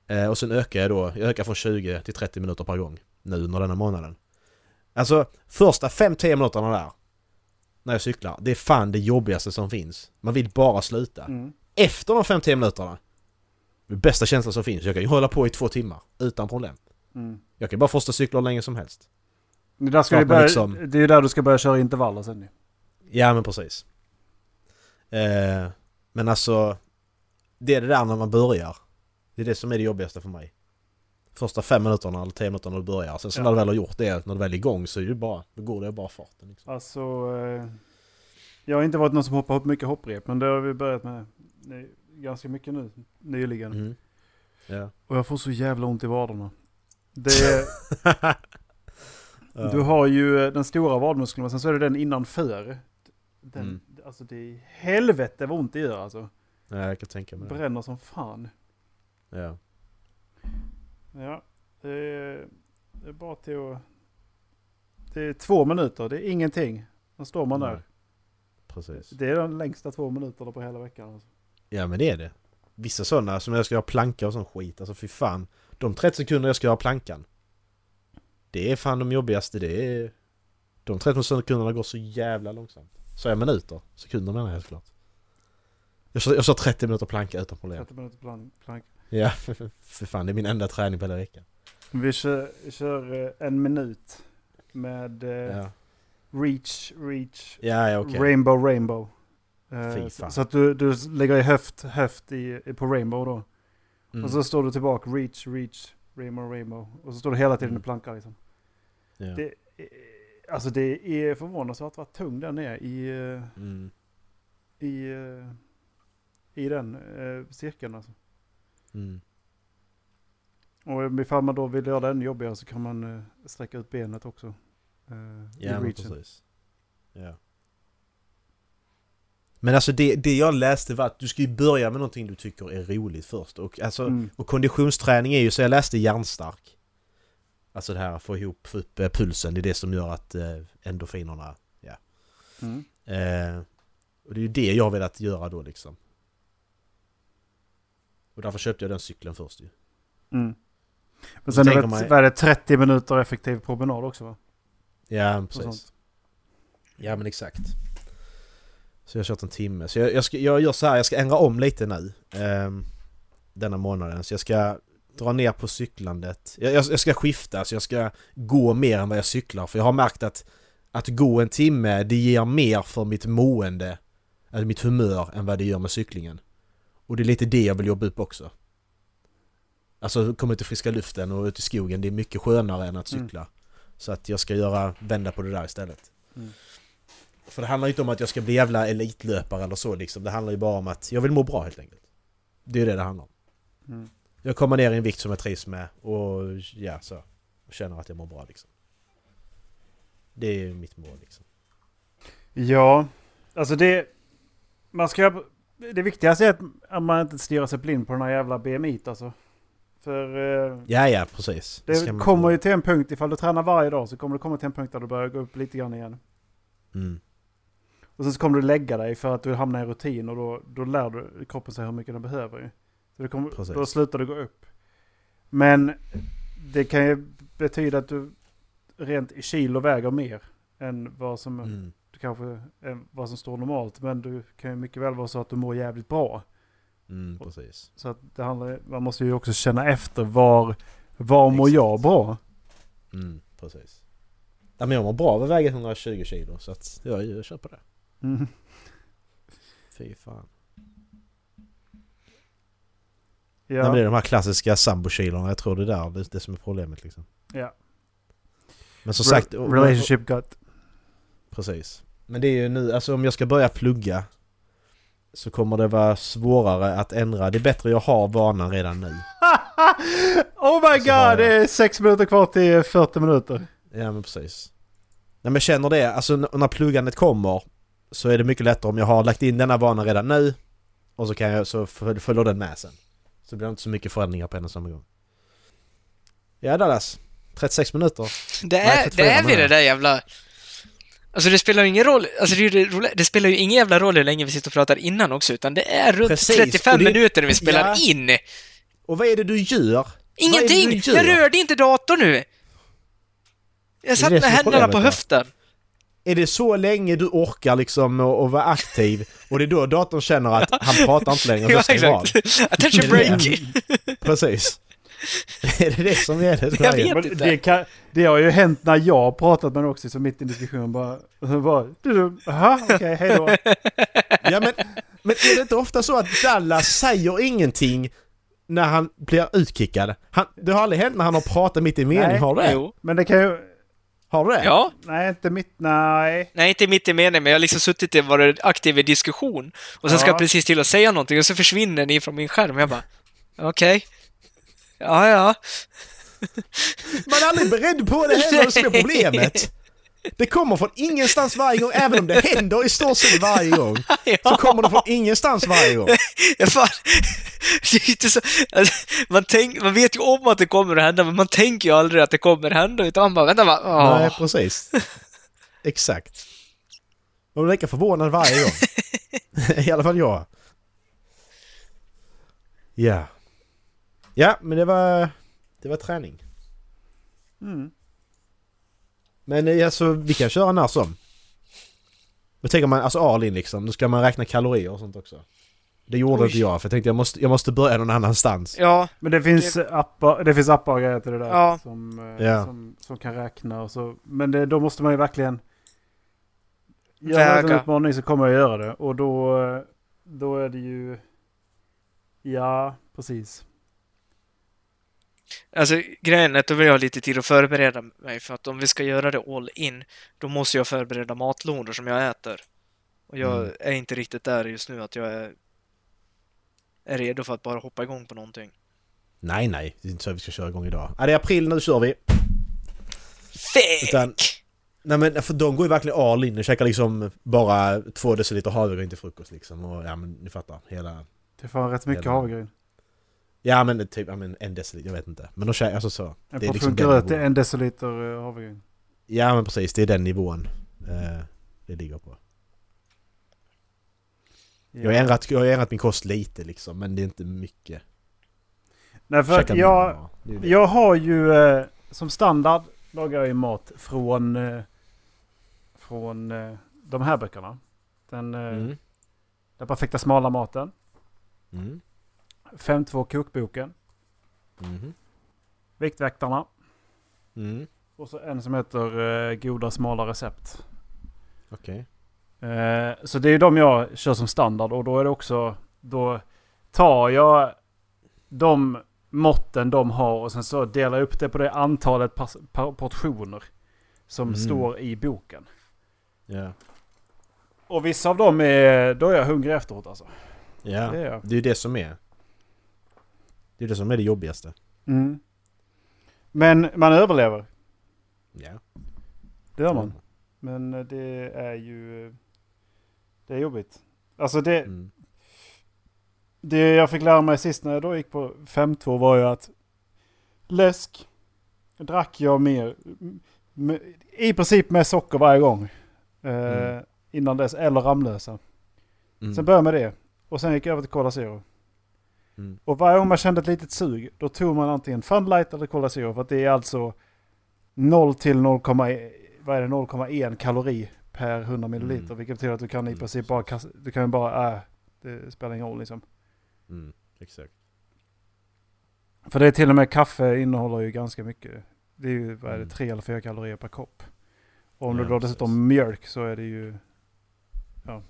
Eh, och sen ökar jag då. Jag ökar från 20 till 30 minuter per gång. Nu under denna månaden. Alltså första 5-10 minuterna där. När jag cyklar. Det är fan det jobbigaste som finns. Man vill bara sluta Mm. efter de 5-10 minuterna Det bästa känslan som finns. Jag kan ju hålla på i två timmar utan problem. Mm. Jag kan bara forsta cyklar hur länge som helst. Det, där ska Klart du börja, liksom- det är ju där du ska börja köra intervaller sen ju. Ja men precis. Eh, men alltså, det är det där när man börjar. Det är det som är det jobbigaste för mig. Första fem minuterna eller tio minuterna när du börjar. Sen så Ja. när du väl har gjort det, när du väl är igång så är det bara, då går det bara farten. Liksom. Alltså, eh, jag har inte varit någon som hoppar upp mycket hopprep, men det har vi börjat med nej, ganska mycket nu, nyligen. Mhm. Ja. Och jag får så jävla ont i vaderna. Det är. *laughs* Du har ju eh, den stora vadmuskeln, men sen så är det den innanför. Den, Mm. Alltså det är helvete vad ont det gör alltså. ja, jag kan tänka mig det. Bränner som fan. Ja. Ja, det är, det är bara till att... Det är två minuter, det är ingenting. Då står man där. Precis. Det är de längsta två minuterna på hela veckan. Alltså. Ja men det är det. Vissa sådana som jag ska ha planka och sån skit, alltså fy fan. De 30 sekunder jag ska ha plankan. Det är fan de jobbigaste, det är... De 30 sekunderna går så jävla långsamt. Så är minuter. Sekunder menar jag såklart. Jag sa, jag sa 30 minuter planka utan problem. 30 minuter plan, plank. Ja, *laughs* för fan det är min enda träning på hela veckan. Vi kör, kör eh, en minut med eh, Ja, reach, reach, ja, okej. rainbow, rainbow. Eh, så, så att du, du lägger i höft, höft i, på rainbow då. Mm. Och så står du tillbaka, reach, reach, rainbow, rainbow. Och så står du hela tiden Mm. i planka liksom. ja. Det, alltså det är förvånansvärt vad tung den är i, Mm. i, i den cirkeln alltså. Mm. Och ifall man då vill göra det ännu jobbigare så kan man eh, sträcka ut benet också. i Ja, men precis. Ja. Men alltså det, det jag läste var att du ska ju börja med någonting du tycker är roligt först. Och, alltså, Mm. och konditionsträning är ju så jag läste hjärnstark. Alltså det här att få ihop, få upp eh, pulsen, det är det som gör att eh, endorfinerna, ja. Mm. Eh, och det är ju det jag har velat göra då liksom. Och därför köpte jag den cykeln först ju. Mm. Men sen är det, man- vad är det 30 minuter effektiv promenad också va? Ja, precis. Ja men exakt. Så jag har kört en timme. Så jag, jag, ska, jag gör så här, jag ska ändra om lite nu. ehm, denna månaden. Så jag ska dra ner på cyklandet. Jag, jag, jag ska skifta, så jag ska gå mer än vad jag cyklar. För jag har märkt att att gå en timme, det ger mer för mitt mående, eller mitt humör, än vad det gör med cyklingen. Och det är lite det jag vill jobba upp också. Alltså komma ut i friska luften och ut i skogen, det är mycket skönare än att Mm. cykla. Så att jag ska göra, vända på det där istället. Mm. För det handlar ju inte om att jag ska bli jävla elitlöpare eller så liksom. Det handlar ju bara om att jag vill må bra helt enkelt. Det är ju det det handlar om. Mm. Jag kommer ner i en vikt som jag trivs med och ja, så. Och känner att jag mår bra liksom. Det är ju mitt mål liksom. Ja, alltså det... Man ska... Det viktigaste är att- man inte stirrar sig blind på den här jävla BMI alltså. För eh, Ja, ja, precis. det man- kommer ju till en punkt, ifall du tränar varje dag så kommer det komma till en punkt där du börjar gå upp lite grann igen. Mm. Och sen så kommer du lägga dig för att du hamnar i rutin och då, då lär du kroppen sig hur mycket den behöver. ju. Så det kommer, då slutar det gå upp. Men det kan ju betyda att du rent i kilo väger mer än vad som, Mm. Kanske, än vad som står normalt. Men du kan ju mycket väl vara så att du mår jävligt bra. Mm, precis. Så att det handlar, man måste ju också känna efter var, var mår jag bra? Mm, precis. Ja, men jag mår bra av att väga 120 kilo så att jag, jag kör på det. Mm. *laughs* Fy fan. Ja. Nej, det är de här klassiska sambokilorna, jag tror det är där det, det som är problemet liksom. ja. Men som Re- sagt... Relationship gut. Precis. Men det är ju nu, alltså om jag ska börja plugga så kommer det vara svårare att ändra. Det är bättre jag har vanan redan nu. *laughs* oh my jag- god, det är sex minuter kvar till 40 minuter. Ja men precis. Nej men jag känner det, alltså när pluggandet kommer så är det mycket lättare om jag har lagt in denna vana redan nu och så kan jag, så föl- följer den med sen. Så blir det inte så mycket förändringar på en och samma gång. Ja Dallas, 36 minuter. Det Nej, är, 34 det är menar det jag. där jävla... Alltså det spelar ju ingen roll, alltså det, det, det spelar ju ingen jävla roll hur länge vi sitter och pratar innan också, utan det är runt Precis, 35 och det- minuter när vi spelar Ja. in. Och vad är det du gör? Ingenting! Du Jag gör? rörde inte datorn nu! Jag satt med händerna på höften. är det så länge du orkar liksom att vara aktiv och det är då datorn känner att han pratar inte längre och *laughs* Ja, så av? exakt. Attention break! Precis. *laughs* är det det som är det? Jag vet Men inte. det, kan, det har ju hänt när jag har pratat med också, så mitt i diskussionen bara... bara du, du, Jaha, okej, hej då. Ja men, men är det inte ofta så att Dallas säger ingenting när han blir utkickad? Han, det har aldrig hänt när han har pratat mitt i mening, Nej. har det? Jo. Men det kan ju... Har du det? Ja. Nej, inte mitt... Nej. Nej, inte mitt i meningen, men jag har liksom suttit och varit aktiv i diskussion. Och sen ska Ja. jag precis till att säga någonting och så försvinner ni från min skärm. Jag bara, okej. Ja, ja. Man är aldrig beredd på det heller, det som är problemet. Det kommer från ingenstans varje gång, även om det händer i stort sett varje gång. *laughs* Så kommer det från ingenstans varje gång. Fan. Så, alltså, man, tänk, man vet ju om att det kommer att hända, men man tänker ju aldrig att det kommer att hända, utan man bara, vänta? Åh. Nej, precis. Exakt. Man blir lika förvånad varje gång. *laughs* I alla fall jag. Ja. Ja, men det var... Det var träning. Mm. Men alltså, vi kan köra när som. Men tänker man, alltså all in liksom, då ska man räkna kalorier och sånt också. Det gjorde Oj. inte jag, för jag tänkte jag måste, jag måste börja någon annanstans. Ja, Men det finns appar, det finns appar och grejer till det där. Ja. Som, eh, Ja. som, som kan räkna och så. Men det, då måste man ju verkligen... Gör Väga. en utmaning så kommer jag göra det. Och då, eh, då är det ju... Ja, precis. Alltså grejen är att då vill jag ha lite tid att förbereda mig, för att om vi ska göra det all in, då måste jag förbereda matlådor som jag äter. Och jag Mm. är inte riktigt där just nu, att jag är, är redo för att bara hoppa igång på någonting. Nej, nej. Det är inte så vi ska köra igång idag. Ja, det är april, nu kör vi. Fake! Utan- Nej men för de går ju verkligen all in och käkar liksom bara två deciliter havregryn till frukost liksom. Och ja men ni fattar, hela... Det är fan rätt mycket havregryn. Ja men typ, ja men en deciliter, jag vet inte. Men de käkar, alltså så. En Det är portion liksom gröt är en deciliter eh, havregryn. Ja men precis, det är den nivån eh, det ligger på. Jag har, ändrat, jag har ändrat min kost lite liksom, men det är inte mycket. Nej, för Käka jag. Det det. jag har ju eh, som standard lagar jag ju mat från, från de här böckerna. Den, Mm. den perfekta smala maten. Mm. 5.2 kokboken. Mhm. Viktväktarna. Mm. Och så en som heter eh, Goda smala recept. Okej. Eh, så det är de jag kör som standard och då är det också... Då tar jag de måtten de har och sen så delar jag upp det på det antalet portioner som Mm. står i boken. Ja. Och vissa av dem är... Då är jag hungrig efteråt alltså. Ja. Det är jag. Det är ju det som är. Det är det som är det jobbigaste. Mm. Men man överlever. Ja. Det gör man. Men eh, det är ju... Det är jobbigt. Alltså det... Mm. Det jag fick lära mig sist när jag då gick på 5-2 var ju att läsk drack jag mer, i princip med socker varje gång. Eh, Mm. Innan dess, eller Ramlösa. Mm. Sen började jag med det. Och sen gick jag över till Cola Zero. Mm. Och varje gång man kände ett litet sug, då tog man antingen Fun Light eller Cola Zero. För att det är alltså 0 till 0, vad är det, 0,1 kalori per 100 milliliter. Mm. Vilket betyder att du kan i Mm, princip bara kasta, du kan bara, äh, det spelar ingen roll liksom. Mm. Exakt. För det är till och med kaffe innehåller ju ganska mycket. Det är ju, vad är det, Mm. tre eller fyra kalorier per kopp. Och om Ja, du då dessutom mjölk så är det ju ja,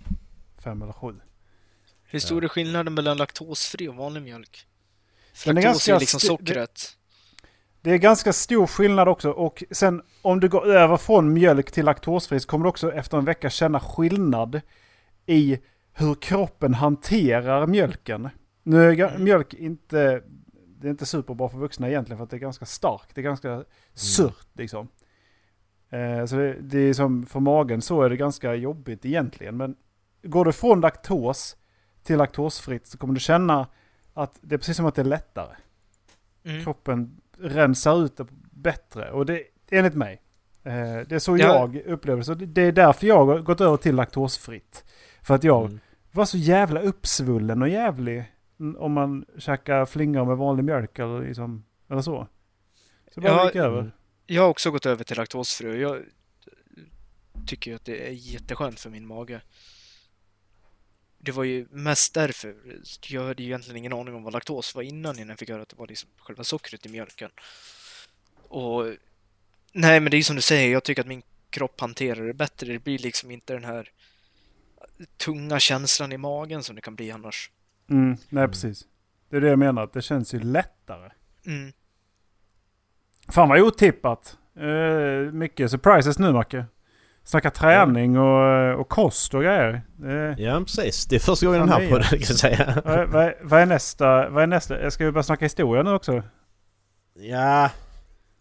fem eller sju. Hur stor är skillnaden mellan laktosfri och vanlig mjölk? Är Laktos ganska är liksom sockret. Det är ganska stor skillnad också och sen om du går över från mjölk till laktosfri så kommer du också efter en vecka känna skillnad i hur kroppen hanterar mjölken. Nu är Mm. mjölk inte, det är inte superbra för vuxna egentligen för att det är ganska starkt, det är ganska surt liksom. Eh, så det, det är som för magen så är det ganska jobbigt egentligen. Men går du från laktos till laktosfritt så kommer du känna att det är precis som att det är lättare Mm. kroppen rensar ut det bättre. Och det enligt mig. Eh, det är så Ja. jag upplever det. Så det är därför jag har gått över till laktosfritt. För att jag Mm. var så jävla uppsvullen och jävlig om man käkar flingor med vanlig mjölk eller, liksom, eller så. Så bara Ja, gick över. Mm. Jag har också gått över till laktosfri och jag tycker ju att det är jätteskönt för min mage. Det var ju mest därför. Jag hade ju egentligen ingen aning om vad laktos var innan innan jag fick höra att det var liksom själva sockret i mjölken. Och nej, men det är ju som du säger, jag tycker att min kropp hanterar det bättre. Det blir liksom inte den här tunga känslan i magen som det kan bli annars. Mm, nej, precis. Det är det jag menar, att det känns ju lättare. Mm. Fan vad otippat. Uh, mycket surprises nu Macke. Snacka träning och, och kost och grejer. Det, Ja, precis. Det är första gången den här det är- podden kan jag säga. vad, vad, vad är nästa? Vad är nästa? Jag ska ju börja snacka historia nu också. Ja...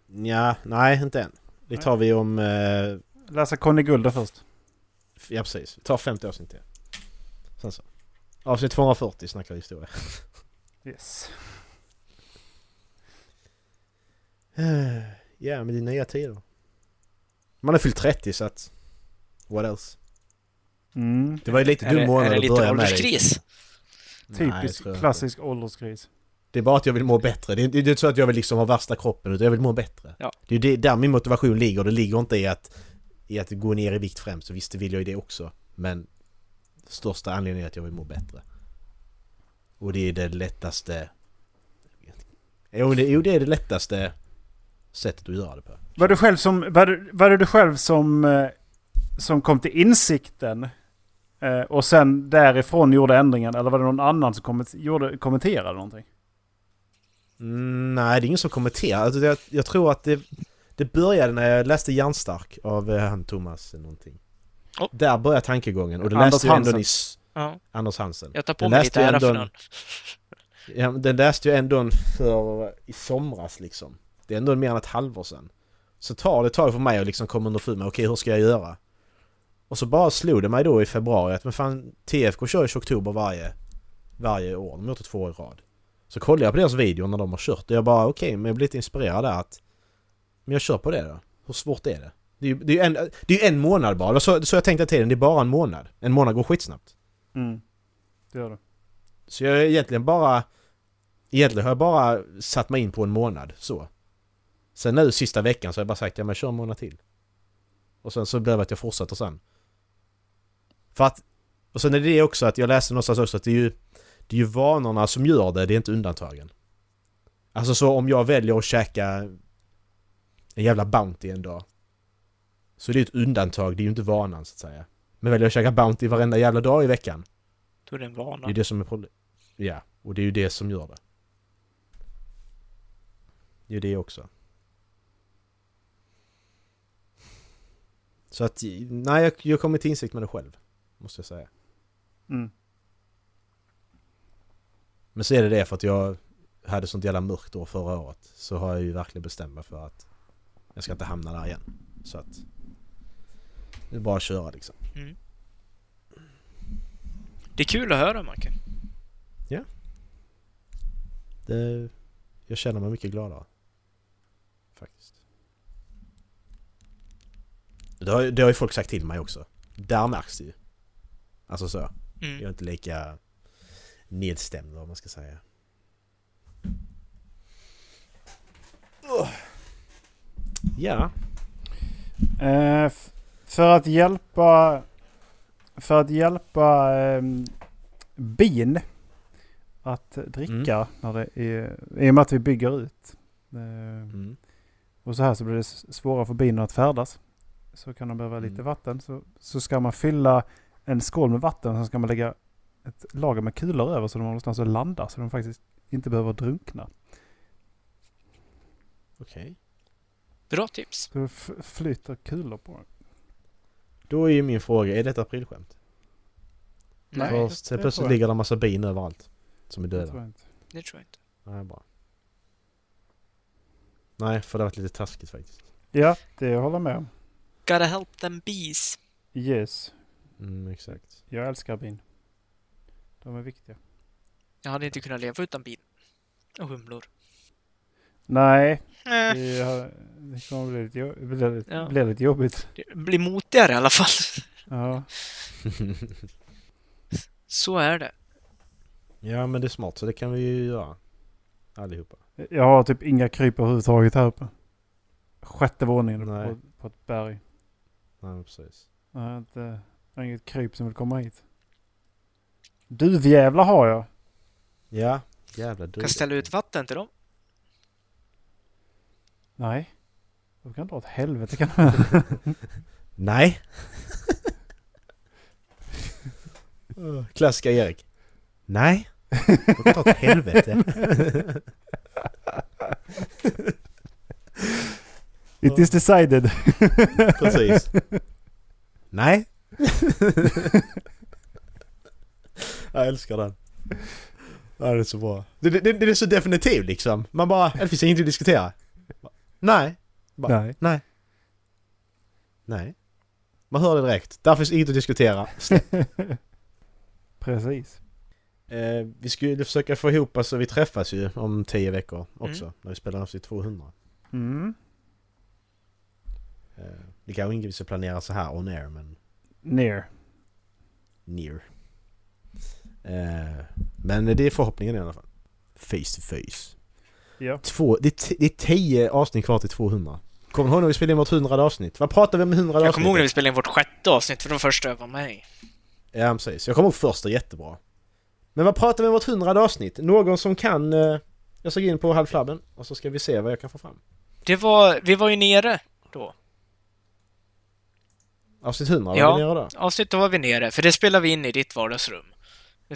Ja, nej inte än. Det tar vi om... Eh, Läsa Conny Gulder först. ja precis. Vi tar 50 avsnitt till. Sen så. Avsnitt 240 snackar vi historia. Yes. *sighs* Ja, men det är nya tider. Man har fyllt 30 så att... What else? Mm. Det var ju lite Är dum månad är det att lite börja med det. ålderskris? Nej, Typisk klassisk ålderskris. Det är bara att jag vill må bättre. Det är, det är inte så att jag vill liksom ha värsta kroppen utan jag vill må bättre. Ja. Det är det, där min motivation ligger. Det ligger inte i att, i att gå ner i vikt främst. Så visst det vill jag ju det också. Men största anledningen är att jag vill må bättre. Och det är det lättaste... Jo det, jo, det är det lättaste sättet att göra det på. Var det själv som, var det, var det du själv som, eh, som kom till insikten eh, och sen därifrån gjorde ändringen? Eller var det någon annan som komment, gjorde, kommenterade någonting? Mm, nej, det är ingen som kommenterar. Alltså, jag, jag tror att det, det började när jag läste Hjärnstark av eh, han Thomas någonting. Oh. Där började tankegången och det Anders läste jag ändå Hansen. i s- Ja, Anders Hansen. jag tar på Den mig läste lite jag ära för ändå- den. *laughs* Ja, den läste jag ändå för i somras liksom. Det är ändå mer än ett halvår sedan. Så tar det ett tag för mig att liksom komma underfund med okej hur ska jag göra? Och så bara slog det mig då i februari att men fan TFK kör ju i oktober varje, varje år. De har gjort det två år i rad. Så kollade jag på deras video när de har kört och jag bara okej men jag blev lite inspirerad där att Men jag kör på det då. Hur svårt är det? Det är ju det är en, det är en månad bara. Så, så jag tänkte hela tiden, det är bara en månad. En månad går skitsnabbt. Mm. Det gör det. Så jag är egentligen bara... Egentligen har jag bara satt mig in på en månad, så. Sen nu sista veckan så har jag bara sagt ja men kör en månad till. Och sen så blev det att jag fortsätter sen. För att... Och sen är det det också att jag läste någonstans också att det är ju... Det är ju vanorna som gör det, det är inte undantagen. Alltså så om jag väljer att käka en jävla Bounty en dag. Så det är ett undantag, det är ju inte vanan så att säga. Men väljer jag att käka Bounty varenda jävla dag i veckan. Då är det en Det vana. är det som är problemet. Ja, och det är ju det som gör det. Det är ju det också. Så att, nej jag, jag kommer till insikt med det själv. Måste jag säga. Mm. Men så är det det för att jag hade sånt jävla mörkt år förra året. Så har jag ju verkligen bestämt mig för att jag ska inte hamna där igen. Så att det är bara att köra liksom. Mm. Det är kul att höra, Marken. Det, jag känner mig mycket gladare. Faktiskt. Det har, det har ju folk sagt till mig också. Där märks det ju. Alltså så. Jag är Mm. inte lika nedstämd vad man ska säga. Ja. Eh, för att hjälpa... För att hjälpa ehm, bin att dricka när det är, i och med att vi bygger ut. Eh, Mm. och så här så blir det svårare för binen att färdas. Så kan de behöva lite Mm. vatten. Så, så ska man fylla en skål med vatten. Sen ska man lägga ett lager med kulor över så de har någonstans att landa. Så de faktiskt inte behöver drunkna. Okej. Bra tips. Så det flyter kulor på den. Då är ju min fråga, är detta aprilskämt? Nej. För det- det tror plötsligt ligger det en massa bin överallt. Som är Det döda. tror jag inte. Det tror jag inte. Nej, bra. Nej, för det har varit lite taskigt faktiskt. Ja, det håller jag med om. Gotta help them bees. Yes. Mm, exakt. Jag älskar bin. De är viktiga. Jag hade inte kunnat leva utan bin. Och humlor. Nej, Eh, det, har- det kommer bli lite, jo- bli lite, Ja. bli lite jobbigt. det blir motigare i alla fall. Ja. *laughs* Så är det. ja, men det är smart så det kan vi ju göra. Allihopa. Jag har typ inga kryp överhuvudtaget här uppe. Sjätte våningen på, på ett berg. Nej, precis. Jag har inte, jag har inget kryp som vill komma hit. Duvjävlar har jag. Ja, jävla du. Kan ställa ut vatten till dem. Nej. De kan dra åt helvete kan de. *laughs* Nej. *laughs* Klassiska Erik. Nej. De kan ta åt helvete. It is decided. Precis. *laughs* Nej. *laughs* Jag älskar den. Ja, det är så bra. Det, det, det är så definitivt liksom. Man bara, det finns inget att diskutera. Nej. Bara, Nej. Nej. Nej. Man hör det direkt. Där finns inget att diskutera. *laughs* Precis. Eh, vi skulle försöka få ihop så vi träffas ju om tio veckor också. När vi spelar avsnitt 200. Mm. Eh, det kanske inte vi ska planera så här on air men Near. near. Eh, men det är förhoppningen i alla fall. Face to face. Ja. Två, det, det är tio avsnitt kvar till 200. Kommer du ihåg när vi spelade in vårt hundrade avsnitt? Vad pratade vi om i hundrade Jag avsnitt? kommer ihåg när vi spelade in vårt sjätte avsnitt, för de första jag var i. Ja precis. Jag kommer ihåg första jättebra. Men vad pratade vi om vårt hundrade avsnitt? Någon som kan... Eh, jag gå in på halvflabben och så ska vi se vad jag kan få fram. Det var, vi var ju nere då. Avsnitt 100, Ja. vad vi nere då? Avsnitt då var vi nere, för det spelade vi in i ditt vardagsrum.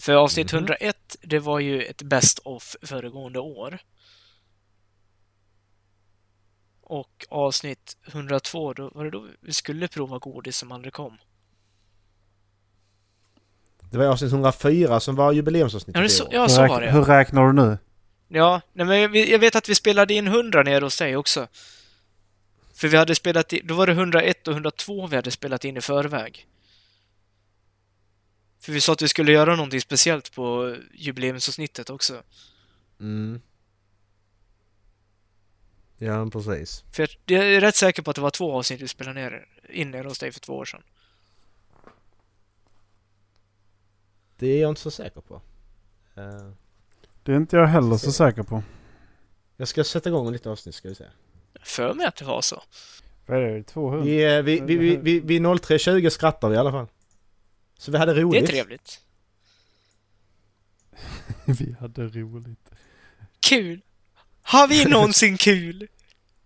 För avsnitt Mhm. 101, det var ju ett best of föregående år. Och avsnitt 102, då var det då vi skulle prova godis som aldrig kom. Det var avsnitt 104 som var jubileumsavsnittet Ja, så, ja, hur, så var det. hur räknar du nu? Ja, nej, men jag, jag vet att vi spelade in 100 nere hos dig också. För vi hade spelat in, då var det 101 och 102 vi hade spelat in i förväg. För vi sa att vi skulle göra någonting speciellt på jubileumsavsnittet också. Mm. Ja, precis. För jag- jag är rätt säker på att det var två avsnitt vi spelade ner, in nere hos dig för två år sedan. Det är jag inte så säker på. Eh, Det är inte jag heller så säker på. jag ska sätta igång en liten avsnitt ska vi se. För mig att det var så. Vad är det? 200? Vi, eh, vi, vi, vi, vi, vid 03.20 skrattar vi i alla fall. Så vi hade Det roligt. är trevligt. *laughs* Vi hade roligt. Kul! Har vi någonsin kul?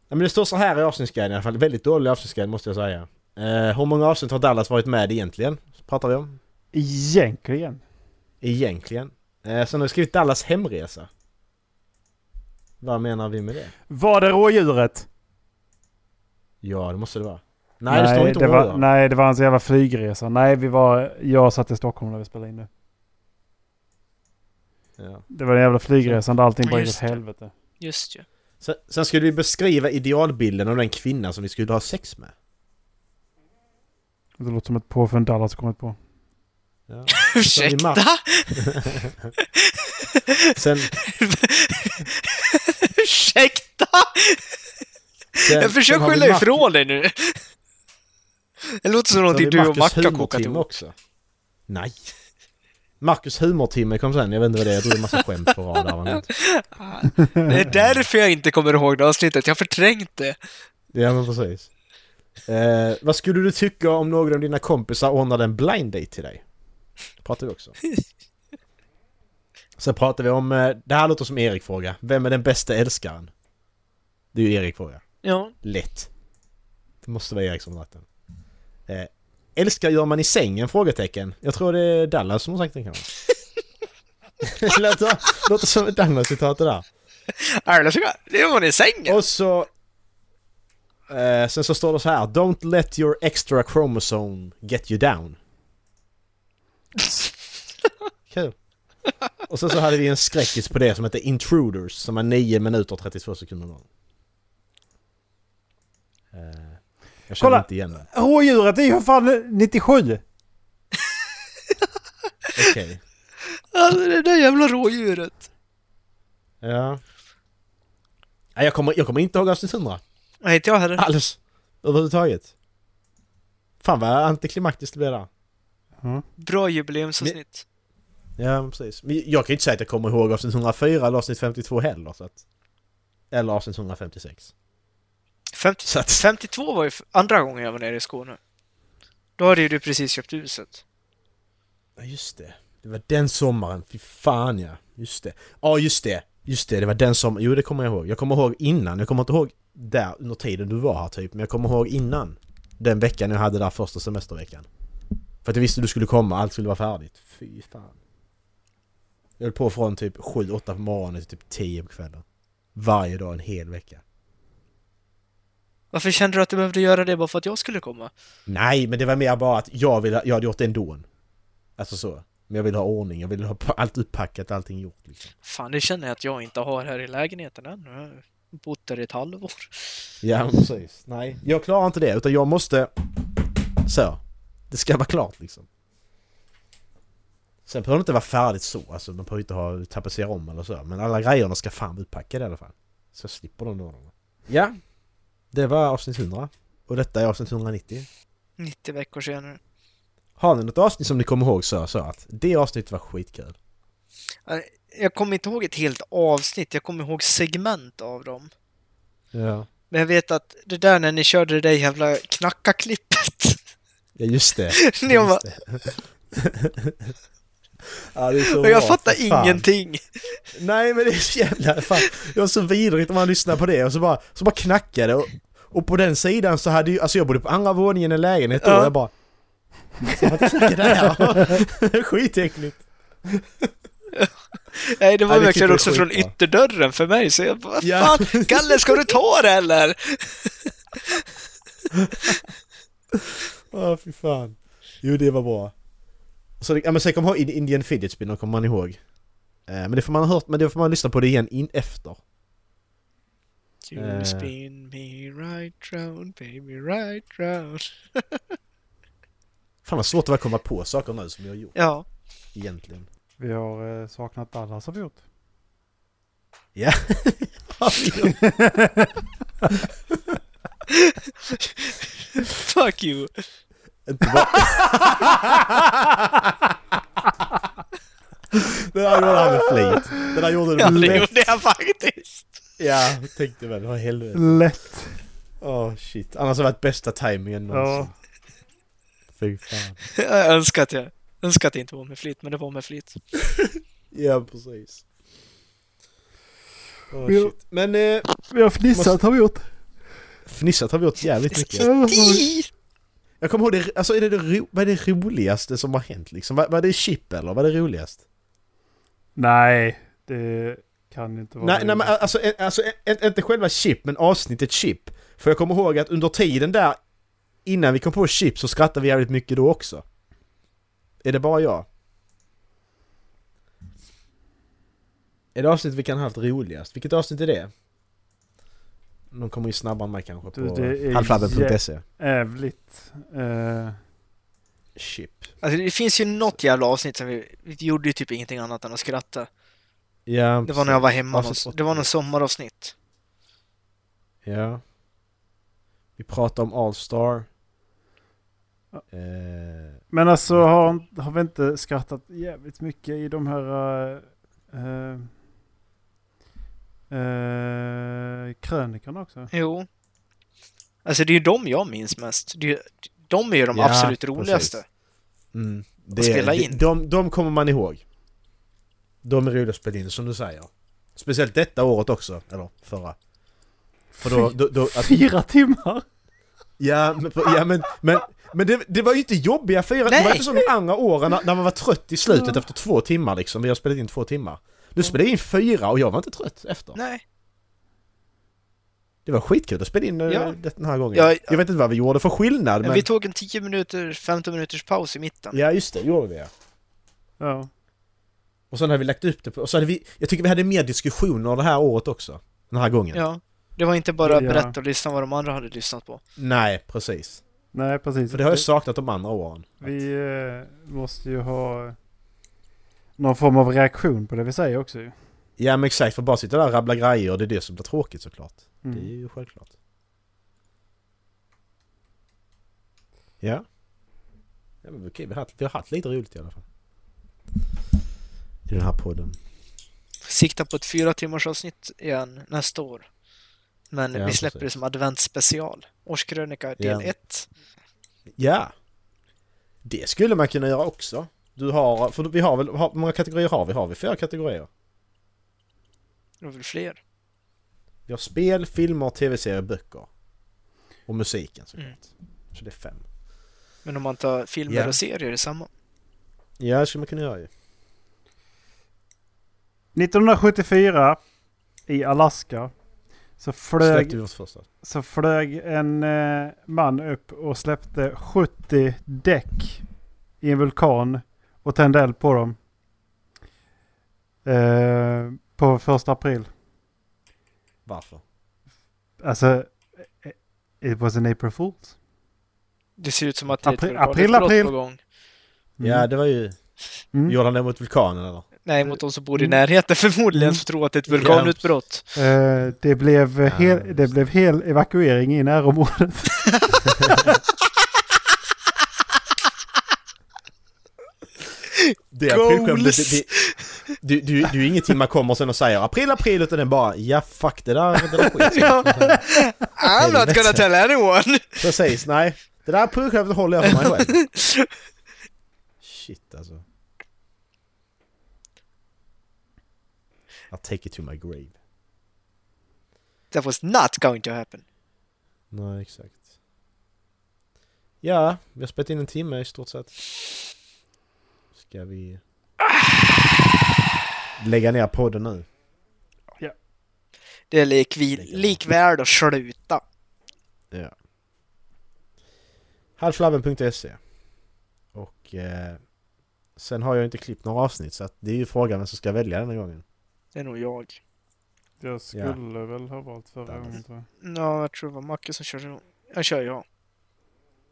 Ja, men det står så här i avsnittsguiden i alla fall. Väldigt dålig avsnittsguide måste jag säga. Eh, hur många avsnitt har Dallas varit med egentligen? Pratar vi om. Egentligen. Egentligen. Eh, sen har vi skrivit Dallas hemresa. Vad menar vi med det? Var det rådjuret? Ja, det måste det vara. Nej, det står inte det var, rådjur. Nej, det var hans jävla flygresa. Nej, vi var... Jag satt i Stockholm när vi spelade in det. Ja. Det var den jävla flygresan där allting bara gick åt Just det. helvete. Just ju. Sen, sen skulle vi beskriva idealbilden av den kvinna som vi skulle ha sex med. Det låter som ett påfund Dallas kommit på. Ja. *laughs* Ursäkta? Sen, *laughs* *laughs* Ursäkta? sen, Jag försöker har skylla ifrån dig nu. Det låter som har någonting du och Marcus Macka kokat ihop. också. Nej. Marcus humortimme kom sen, jag vet inte vad det är, jag drog en massa skämt på rad där. *laughs* Det är därför jag inte kommer ihåg det avsnittet. Jag har förträngt det. Ja men precis. Eh, vad skulle du tycka om någon av dina kompisar ordnade en blind date till dig? pratar vi också. *laughs* Sen pratar vi om, eh, det här låter som Erik-fråga. Vem är den bästa älskaren? Det är ju Erik-fråga. Ja. Lätt. Det måste vara Erik som dragit den. Eh, älskar gör man i sängen? Frågetecken. Jag tror det är Dallas som har sagt den kanske. *laughs* låter, låter som ett Dallas-citat det där. Ärligt det var i sängen. Och så... Eh, sen så står det så här. Don't let your extra chromosome get you down. *laughs* Kul. Och sen så hade vi en skräckis på det som heter Intruders som är 9 minuter och 32 sekunder lång. Eh, jag känner Kolla. inte igen det. Rådjuret är ju för fan 97! Okej. Alltså det där jävla rådjuret. Ja. Nej, jag kommer, jag kommer inte ihåg avsnitt 100. Nej, inte jag heller. Alls. Överhuvudtaget. Fan vad antiklimaktiskt det blev där. Bra jubileumsavsnitt. Ja, precis. Men jag kan ju inte säga att jag kommer ihåg avsnitt 104 eller avsnitt 52 heller. Så att, eller avsnitt 156. 50, Så att, 52 var ju andra gången jag var nere i Skåne. Då hade ju du precis köpt huset. Ja, just det. Det var den sommaren. Fy fan ja. Just det. Ja, just det. Just det, det var den som... Jo, det kommer jag ihåg. Jag kommer ihåg innan. Jag kommer inte ihåg där under tiden du var här typ. Men jag kommer ihåg innan. Den veckan jag hade där första semesterveckan. För att jag visste du skulle komma. Allt skulle vara färdigt. Fy fan. Jag höll på från typ 7-8 på morgonen till typ 10 på kvällen. Varje dag en hel vecka. Varför kände du att du behövde göra det bara för att jag skulle komma? Nej, men det var mer bara att jag ville... Jag hade gjort det ändå. Alltså så. Men jag ville ha ordning. Jag ville ha allt upppackat, allting gjort liksom. Fan, det känner jag att jag inte har här i lägenheten än. Jag har bott där i ett halvår. Ja, precis. Nej, jag klarar inte det. Utan jag måste... Så. Det ska vara klart liksom. Sen behöver det inte vara färdigt så. Alltså, man behöver inte ha tapetsera om eller så. Men alla grejerna ska fan uppackade i alla fall. Så jag slipper de nådarna. Ja. Det var avsnitt 100. Och detta är avsnitt 190. 90 veckor senare. Har ni något avsnitt som ni kommer ihåg så, så att det avsnittet var skitkul? Jag kommer inte ihåg ett helt avsnitt, jag kommer ihåg segment av dem. Ja. Men jag vet att det där när ni körde det där jävla knacka-klippet. Ja just det. *laughs* Ni bara, Just det. *laughs* ja, det är så och jag bra, fattar fan. ingenting. Nej men det är så jävla fan. Det var så vidrigt om man lyssnar på det och så bara, så bara knackade och, och på den sidan så hade ju, alltså jag bodde på andra våningen i lägenhet då Ja. och jag bara så vad knackade där? *laughs* Skitäckligt. Nej, det var Nej, det verkligen också från ytterdörren för mig. Så jag bara, vad Ja. fan, Kalle ska du ta det eller? *laughs* Åh fy fan. Jo det var bra. Så det, ja men sen kommer jag ihåg Indian Fidget Spinner kommer man ihåg. Eh, men det får man ha hört, men det får man lyssna på det igen in efter. You Eh. spin me right round, baby right round. Fan vad svårt det var att komma på saker nu som vi har gjort Ja, egentligen. Vi har eh, saknat Dallas har vi gjort. Ja. *laughs* *laughs* fuck you. Inte bara... *laughs* det där gjorde han med flit. Det där gjorde du Ja, det gjorde jag faktiskt. Ja, jag tänkte väl, vad helvete. Lätt. Åh shit. Annars har det varit bästa timingen någonsin. Fy fan. Jag önskar att jag önskar att det inte var med flit, men det var med flit. *laughs* Ja, precis. Åh Ja. shit. Men eh, Vi har fnissat har vi gjort. fnissat har vi gjort jävligt mycket. Di! Jag kommer ihåg det, alltså är det det ro, vad är det roligaste som har hänt liksom? Var, var det chip eller? Vad är det roligast? Nej, det kan inte vara Nej, nej men alltså, alltså inte själva chip men avsnittet chip. För jag kommer ihåg att under tiden där innan vi kom på chip så skrattade vi jävligt mycket då också. Är det bara jag? Är det avsnitt vi kan ha haft roligast? Vilket avsnitt är det? De kommer ju snabbare än mig kanske Du, på det är halvflabben.se. Jävligt. Eh, Chip. Alltså det finns ju något jävla avsnitt som vi, vi gjorde ju typ ingenting annat än att skratta. Ja, Det var när jag var hemma, någon, det var någon sommaravsnitt. Ja. Vi pratar om All-Star. Ja. Eh, men alltså har, har vi inte skrattat jävligt mycket i de här uh, uh, krönikorna också? Jo. Alltså det är ju de jag minns mest. Det är, de är ju de Ja, absolut roligaste. mm, det, spela det- in. De, de kommer man ihåg. De är roliga att spela in, som du säger. Speciellt detta året också, eller förra. För då, då, då att, Fyra timmar? ja, men, ja, men, men, men det, det var ju inte jobbiga fyra, det var Nej. inte som de andra åren när, när man var trött i slutet efter två timmar liksom. Vi har spelat in två timmar. Du spelade in fyra och jag var inte trött efter. Nej. Det var skitkul att spela in eh, Ja. det den här gången. Ja, jag vet inte vad vi gjorde för skillnad Men vi tog en 10 minuter, 15 minuters paus i mitten. Ja just det, gjorde vi ja. Ja. Och sen hade vi lagt upp det på, och så hade vi, jag tycker vi hade mer diskussioner det här året också. Den här gången. Ja. Det var inte bara Ja. berätta och lyssna vad de andra hade lyssnat på. Nej, precis. Nej, precis. För det har jag saknat de andra åren. Vi eh, måste ju ha någon form av reaktion på det vi säger också ju. Ja men exakt, för bara sitta där och rabbla grejer, det är det som blir tråkigt såklart. Mm. Det är ju självklart. Ja. Ja men okej, vi har, haft- vi har haft lite roligt i alla fall. I den här podden. Sikta på ett fyra timmars avsnitt igen nästa år. Men Ja, vi släpper precis. det som adventsspecial. Årskrönika del Ja. 1. Ja! Det skulle man kunna göra också. Du har, för vi har väl, har, hur många kategorier har vi? Har vi fyra kategorier? Det var väl fler? Vi har spel, filmer, tv-serier, böcker. Och musiken såklart. Mm. Så det är fem. Men om man tar filmer Ja. och serier i samma? Ja, det skulle man kunna göra ju. 1974 i Alaska så flög, så flög en eh, man upp och släppte 70 däck i en vulkan och tände eld på dem. Eh, på första april. Varför? Alltså, eh, it was an April Fools. Det ser ut som att det är ett April- vulkanutbrott april, april. på gång. Mm. Ja, det var ju... Mm. Gjorde han det mot vulkanen eller? Nej, mot de som bor i Mm. närheten *laughs* förmodligen Mm. som tror att det är ett vulkanutbrott. Eh, det, blev hel, det blev hel evakuering i närområdet. *laughs* Det aprilskämtet, det, det, du, du, är ingenting man kommer sen och säger april, april utan den bara ja fuck det där, det där skit. *laughs* I'm not gonna tell anyone! Precis, nej. Det där aprilskämtet håller jag för mig själv. Shit alltså. I'll take it to my grave. That was not going to happen. Nej, exakt. Ja, vi har spelat in en timme i stort sett. Ska vi lägga ner podden nu? Det är kan likvärd att sluta. Ja. Halvflabben.se Och eh, sen har jag inte klippt några avsnitt så att det är ju frågan vem som ska välja denna gången. Det är nog jag. Jag skulle väl ha valt förra gången, tror Ja, jag tror det var Macke som körde. Jag kör jag.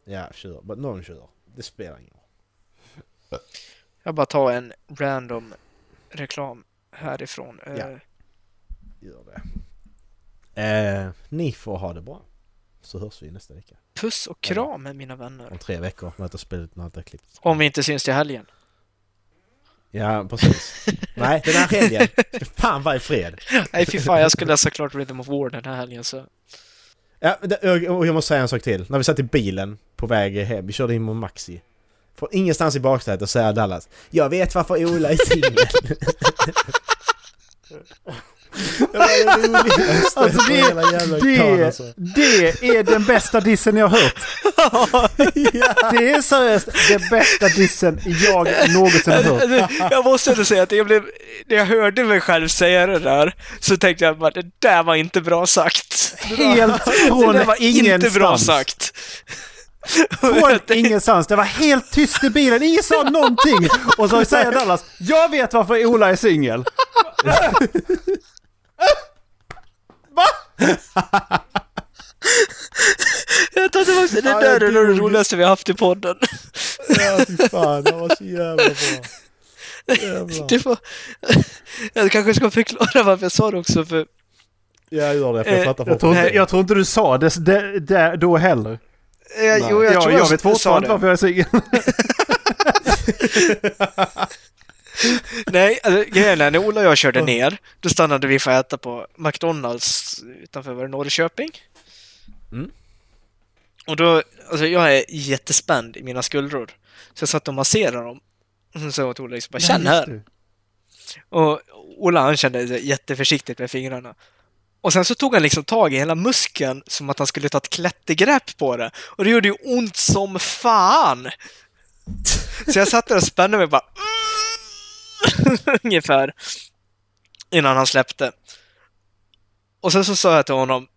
Ja, kör. Någon kör. Det spelar ingen roll. Jag bara tar en random reklam härifrån. Eh, Ja. Gör det. Eh, ni får ha det bra. Så hörs vi nästa vecka. Puss och kram med mina vänner. Om tre veckor detta spelet när är klippt. Om vi inte syns till helgen. Ja, precis. *laughs* Nej, den här helgen fan vara i fred. Nej fy fan, jag ska läsa klart Rhythm of War den här helgen så. Ja, det- och jag måste säga en sak till. När vi satt i bilen på väg hem, vi körde in mot Maxi. Från ingenstans i baksätet säger Dallas Jag vet varför Ola är singel. *laughs* Det var det roligaste Alltså, det- hela jävla dagen, Det, alltså. det är den bästa dissen jag har hört. *laughs* Det är seriöst den bästa dissen jag någonsin har hört. Jag måste ändå säga att jag blev, när jag hörde mig själv säga det där så tänkte jag bara det där var inte bra sagt. Helt *laughs* Det från där var inte bra ingenstans. sagt. Från *laughs* ingenstans. Det var helt tyst i bilen. Ingen sa någonting. Och så säger Dallas, jag vet varför Ola är singel. *laughs* Jag tror det, var, det Ja, där är det roligaste vi har haft i podden. Ja, fy fan. Det var så jävla bra. Jävlar. Det var, jag kanske ska förklara varför jag sa det också för Ja, gör det. För jag Eh, fattar Jag tror, inte, jag tror inte du sa det, det, det då heller. Eh, jo, jag jag, tror jag jag, vet sa fortfarande det. varför jag är singel. Nej, alltså, grejen är när Ola och jag körde ner, då stannade vi för att äta på McDonalds utanför var det Norrköping. Mm. Och då, alltså jag är jättespänd i mina skuldror. Så jag satt och masserade dem. Och så sa jag till Ola liksom bara känn här. Och Ola han kände jätteförsiktigt med fingrarna. Och sen så tog han liksom tag i hela muskeln som att han skulle ta ett klättergrepp på det. Och det gjorde ju ont som fan! Så jag satt där och spände mig bara mm, *laughs* ungefär innan han släppte. Och sen så sa jag till honom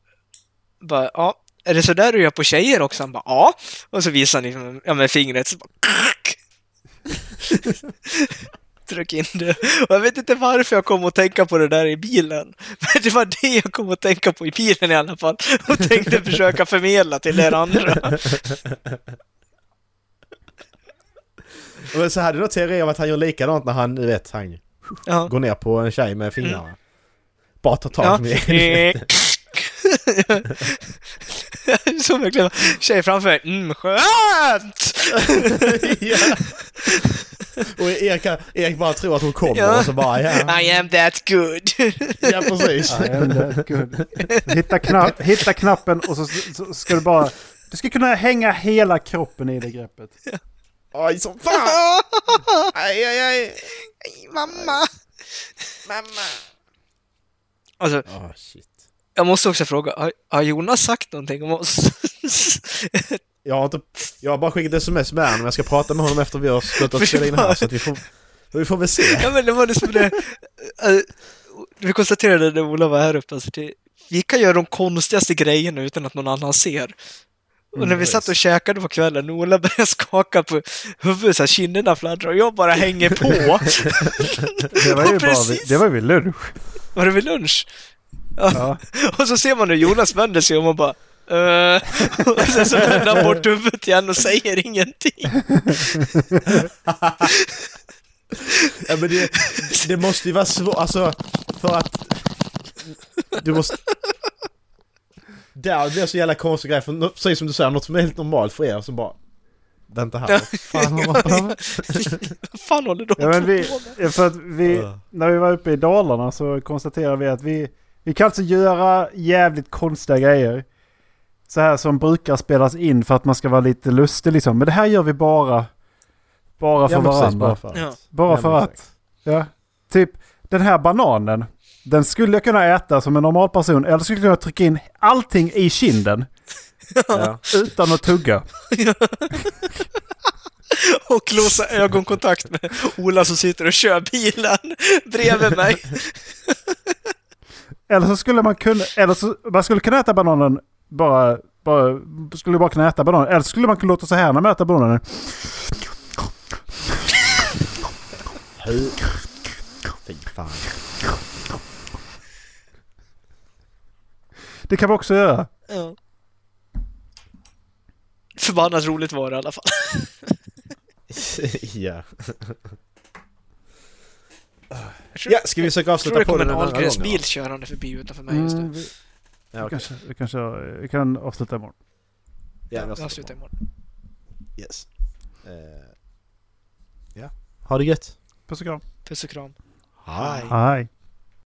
bara, ja, är det så där du gör på tjejer också? Han bara, ja. Och så visade han liksom, ja, med fingret så bara, det. Och jag vet inte varför jag kom att tänka på det där i bilen. Men det var det jag kom att tänka på i bilen i alla fall. Och tänkte försöka förmedla till er andra. *laughs* Men så hade du teori om att han gör likadant när han, du vet, han Ja. går ner på en tjej med fingrarna. Bara tar tag Ja. med Så verkligen tjej framför mig. Mm, skönt! *laughs* ja. *laughs* *laughs* Och Erik, Erik bara tror att hon kommer Ja. och så bara ja, I am that good. *laughs* ja precis. Ja, ändå, good. Hitta, knapp, hitta knappen och så, så ska du bara... Du ska kunna hänga hela kroppen i det greppet. Aj som fan! *laughs* Aj, aj, aj! Nej, mamma! Mamma! Alltså, Åh, shit. jag måste också fråga, har, har Jonas sagt någonting om oss? Jag har, inte, jag har bara skickat sms med honom, jag ska prata med honom efter vi har slutat spela in här så att vi får, vi får väl se. ja men det var liksom det. eh, Vi konstaterade när Ola var här uppe, alltså det, vi kan göra de konstigaste grejerna utan att någon annan ser. Och när vi satt och käkade på kvällen, Ola började *laughs* skaka på huvudet så här kinderna fladdrar och jag bara hänger på. *laughs* Det var ju bara vid, det var ju vid lunch. Var det vid lunch? Ja. Ja. *laughs* Och så ser man hur Jonas vänder sig och man bara. *laughs* och sen så vänder han bort huvudet igen och säger ingenting. Ja, men det, det måste ju vara svårt, alltså för att... Du måste... Där blir så jävla konstig grej, för precis som du säger, något som är helt normalt för er som bara... Vänta här, vad fan håller man på med? Vad fan håller de Ja, men vi, för att vi, när vi var uppe i Dalarna så konstaterade vi att vi, vi kan alltså göra jävligt konstiga grejer. Så här som brukar spelas in för att man ska vara lite lustig liksom. Men det här gör vi bara, bara för Ja, men precis, varandra. bara för att. Ja. Bara Ja, för men att. Ja. Typ den här bananen. Den skulle jag kunna äta som en normal person. Eller skulle jag kunna trycka in allting i kinden. *laughs* Ja. Utan att tugga. *laughs* Och låsa ögonkontakt med Ola som sitter och kör bilen bredvid mig. *laughs* Eller så skulle man kunna... Eller så, man skulle kunna äta bananen bara... bara skulle bara kunna äta bananen. Eller skulle man kunna låta så här när man äter bananen. Hur? Fy fan. Det kan vi också göra. Ja. Förbannat roligt var det i alla fall. *laughs* ja. Jag tror, ja, ska vi försöka jag tror avsluta det på kommer den en en annan Ahlgrens gång? bil då? körande förbi utanför mig just nu. Mm, vi, Ja, vi, okej. kanske, vi, kanske, vi kan avsluta imorgon. Ja, vi avslutar imorgon. Yes. Eh, ja. Ha det gött. Puss och kram. Puss och kram. Hej. Hej.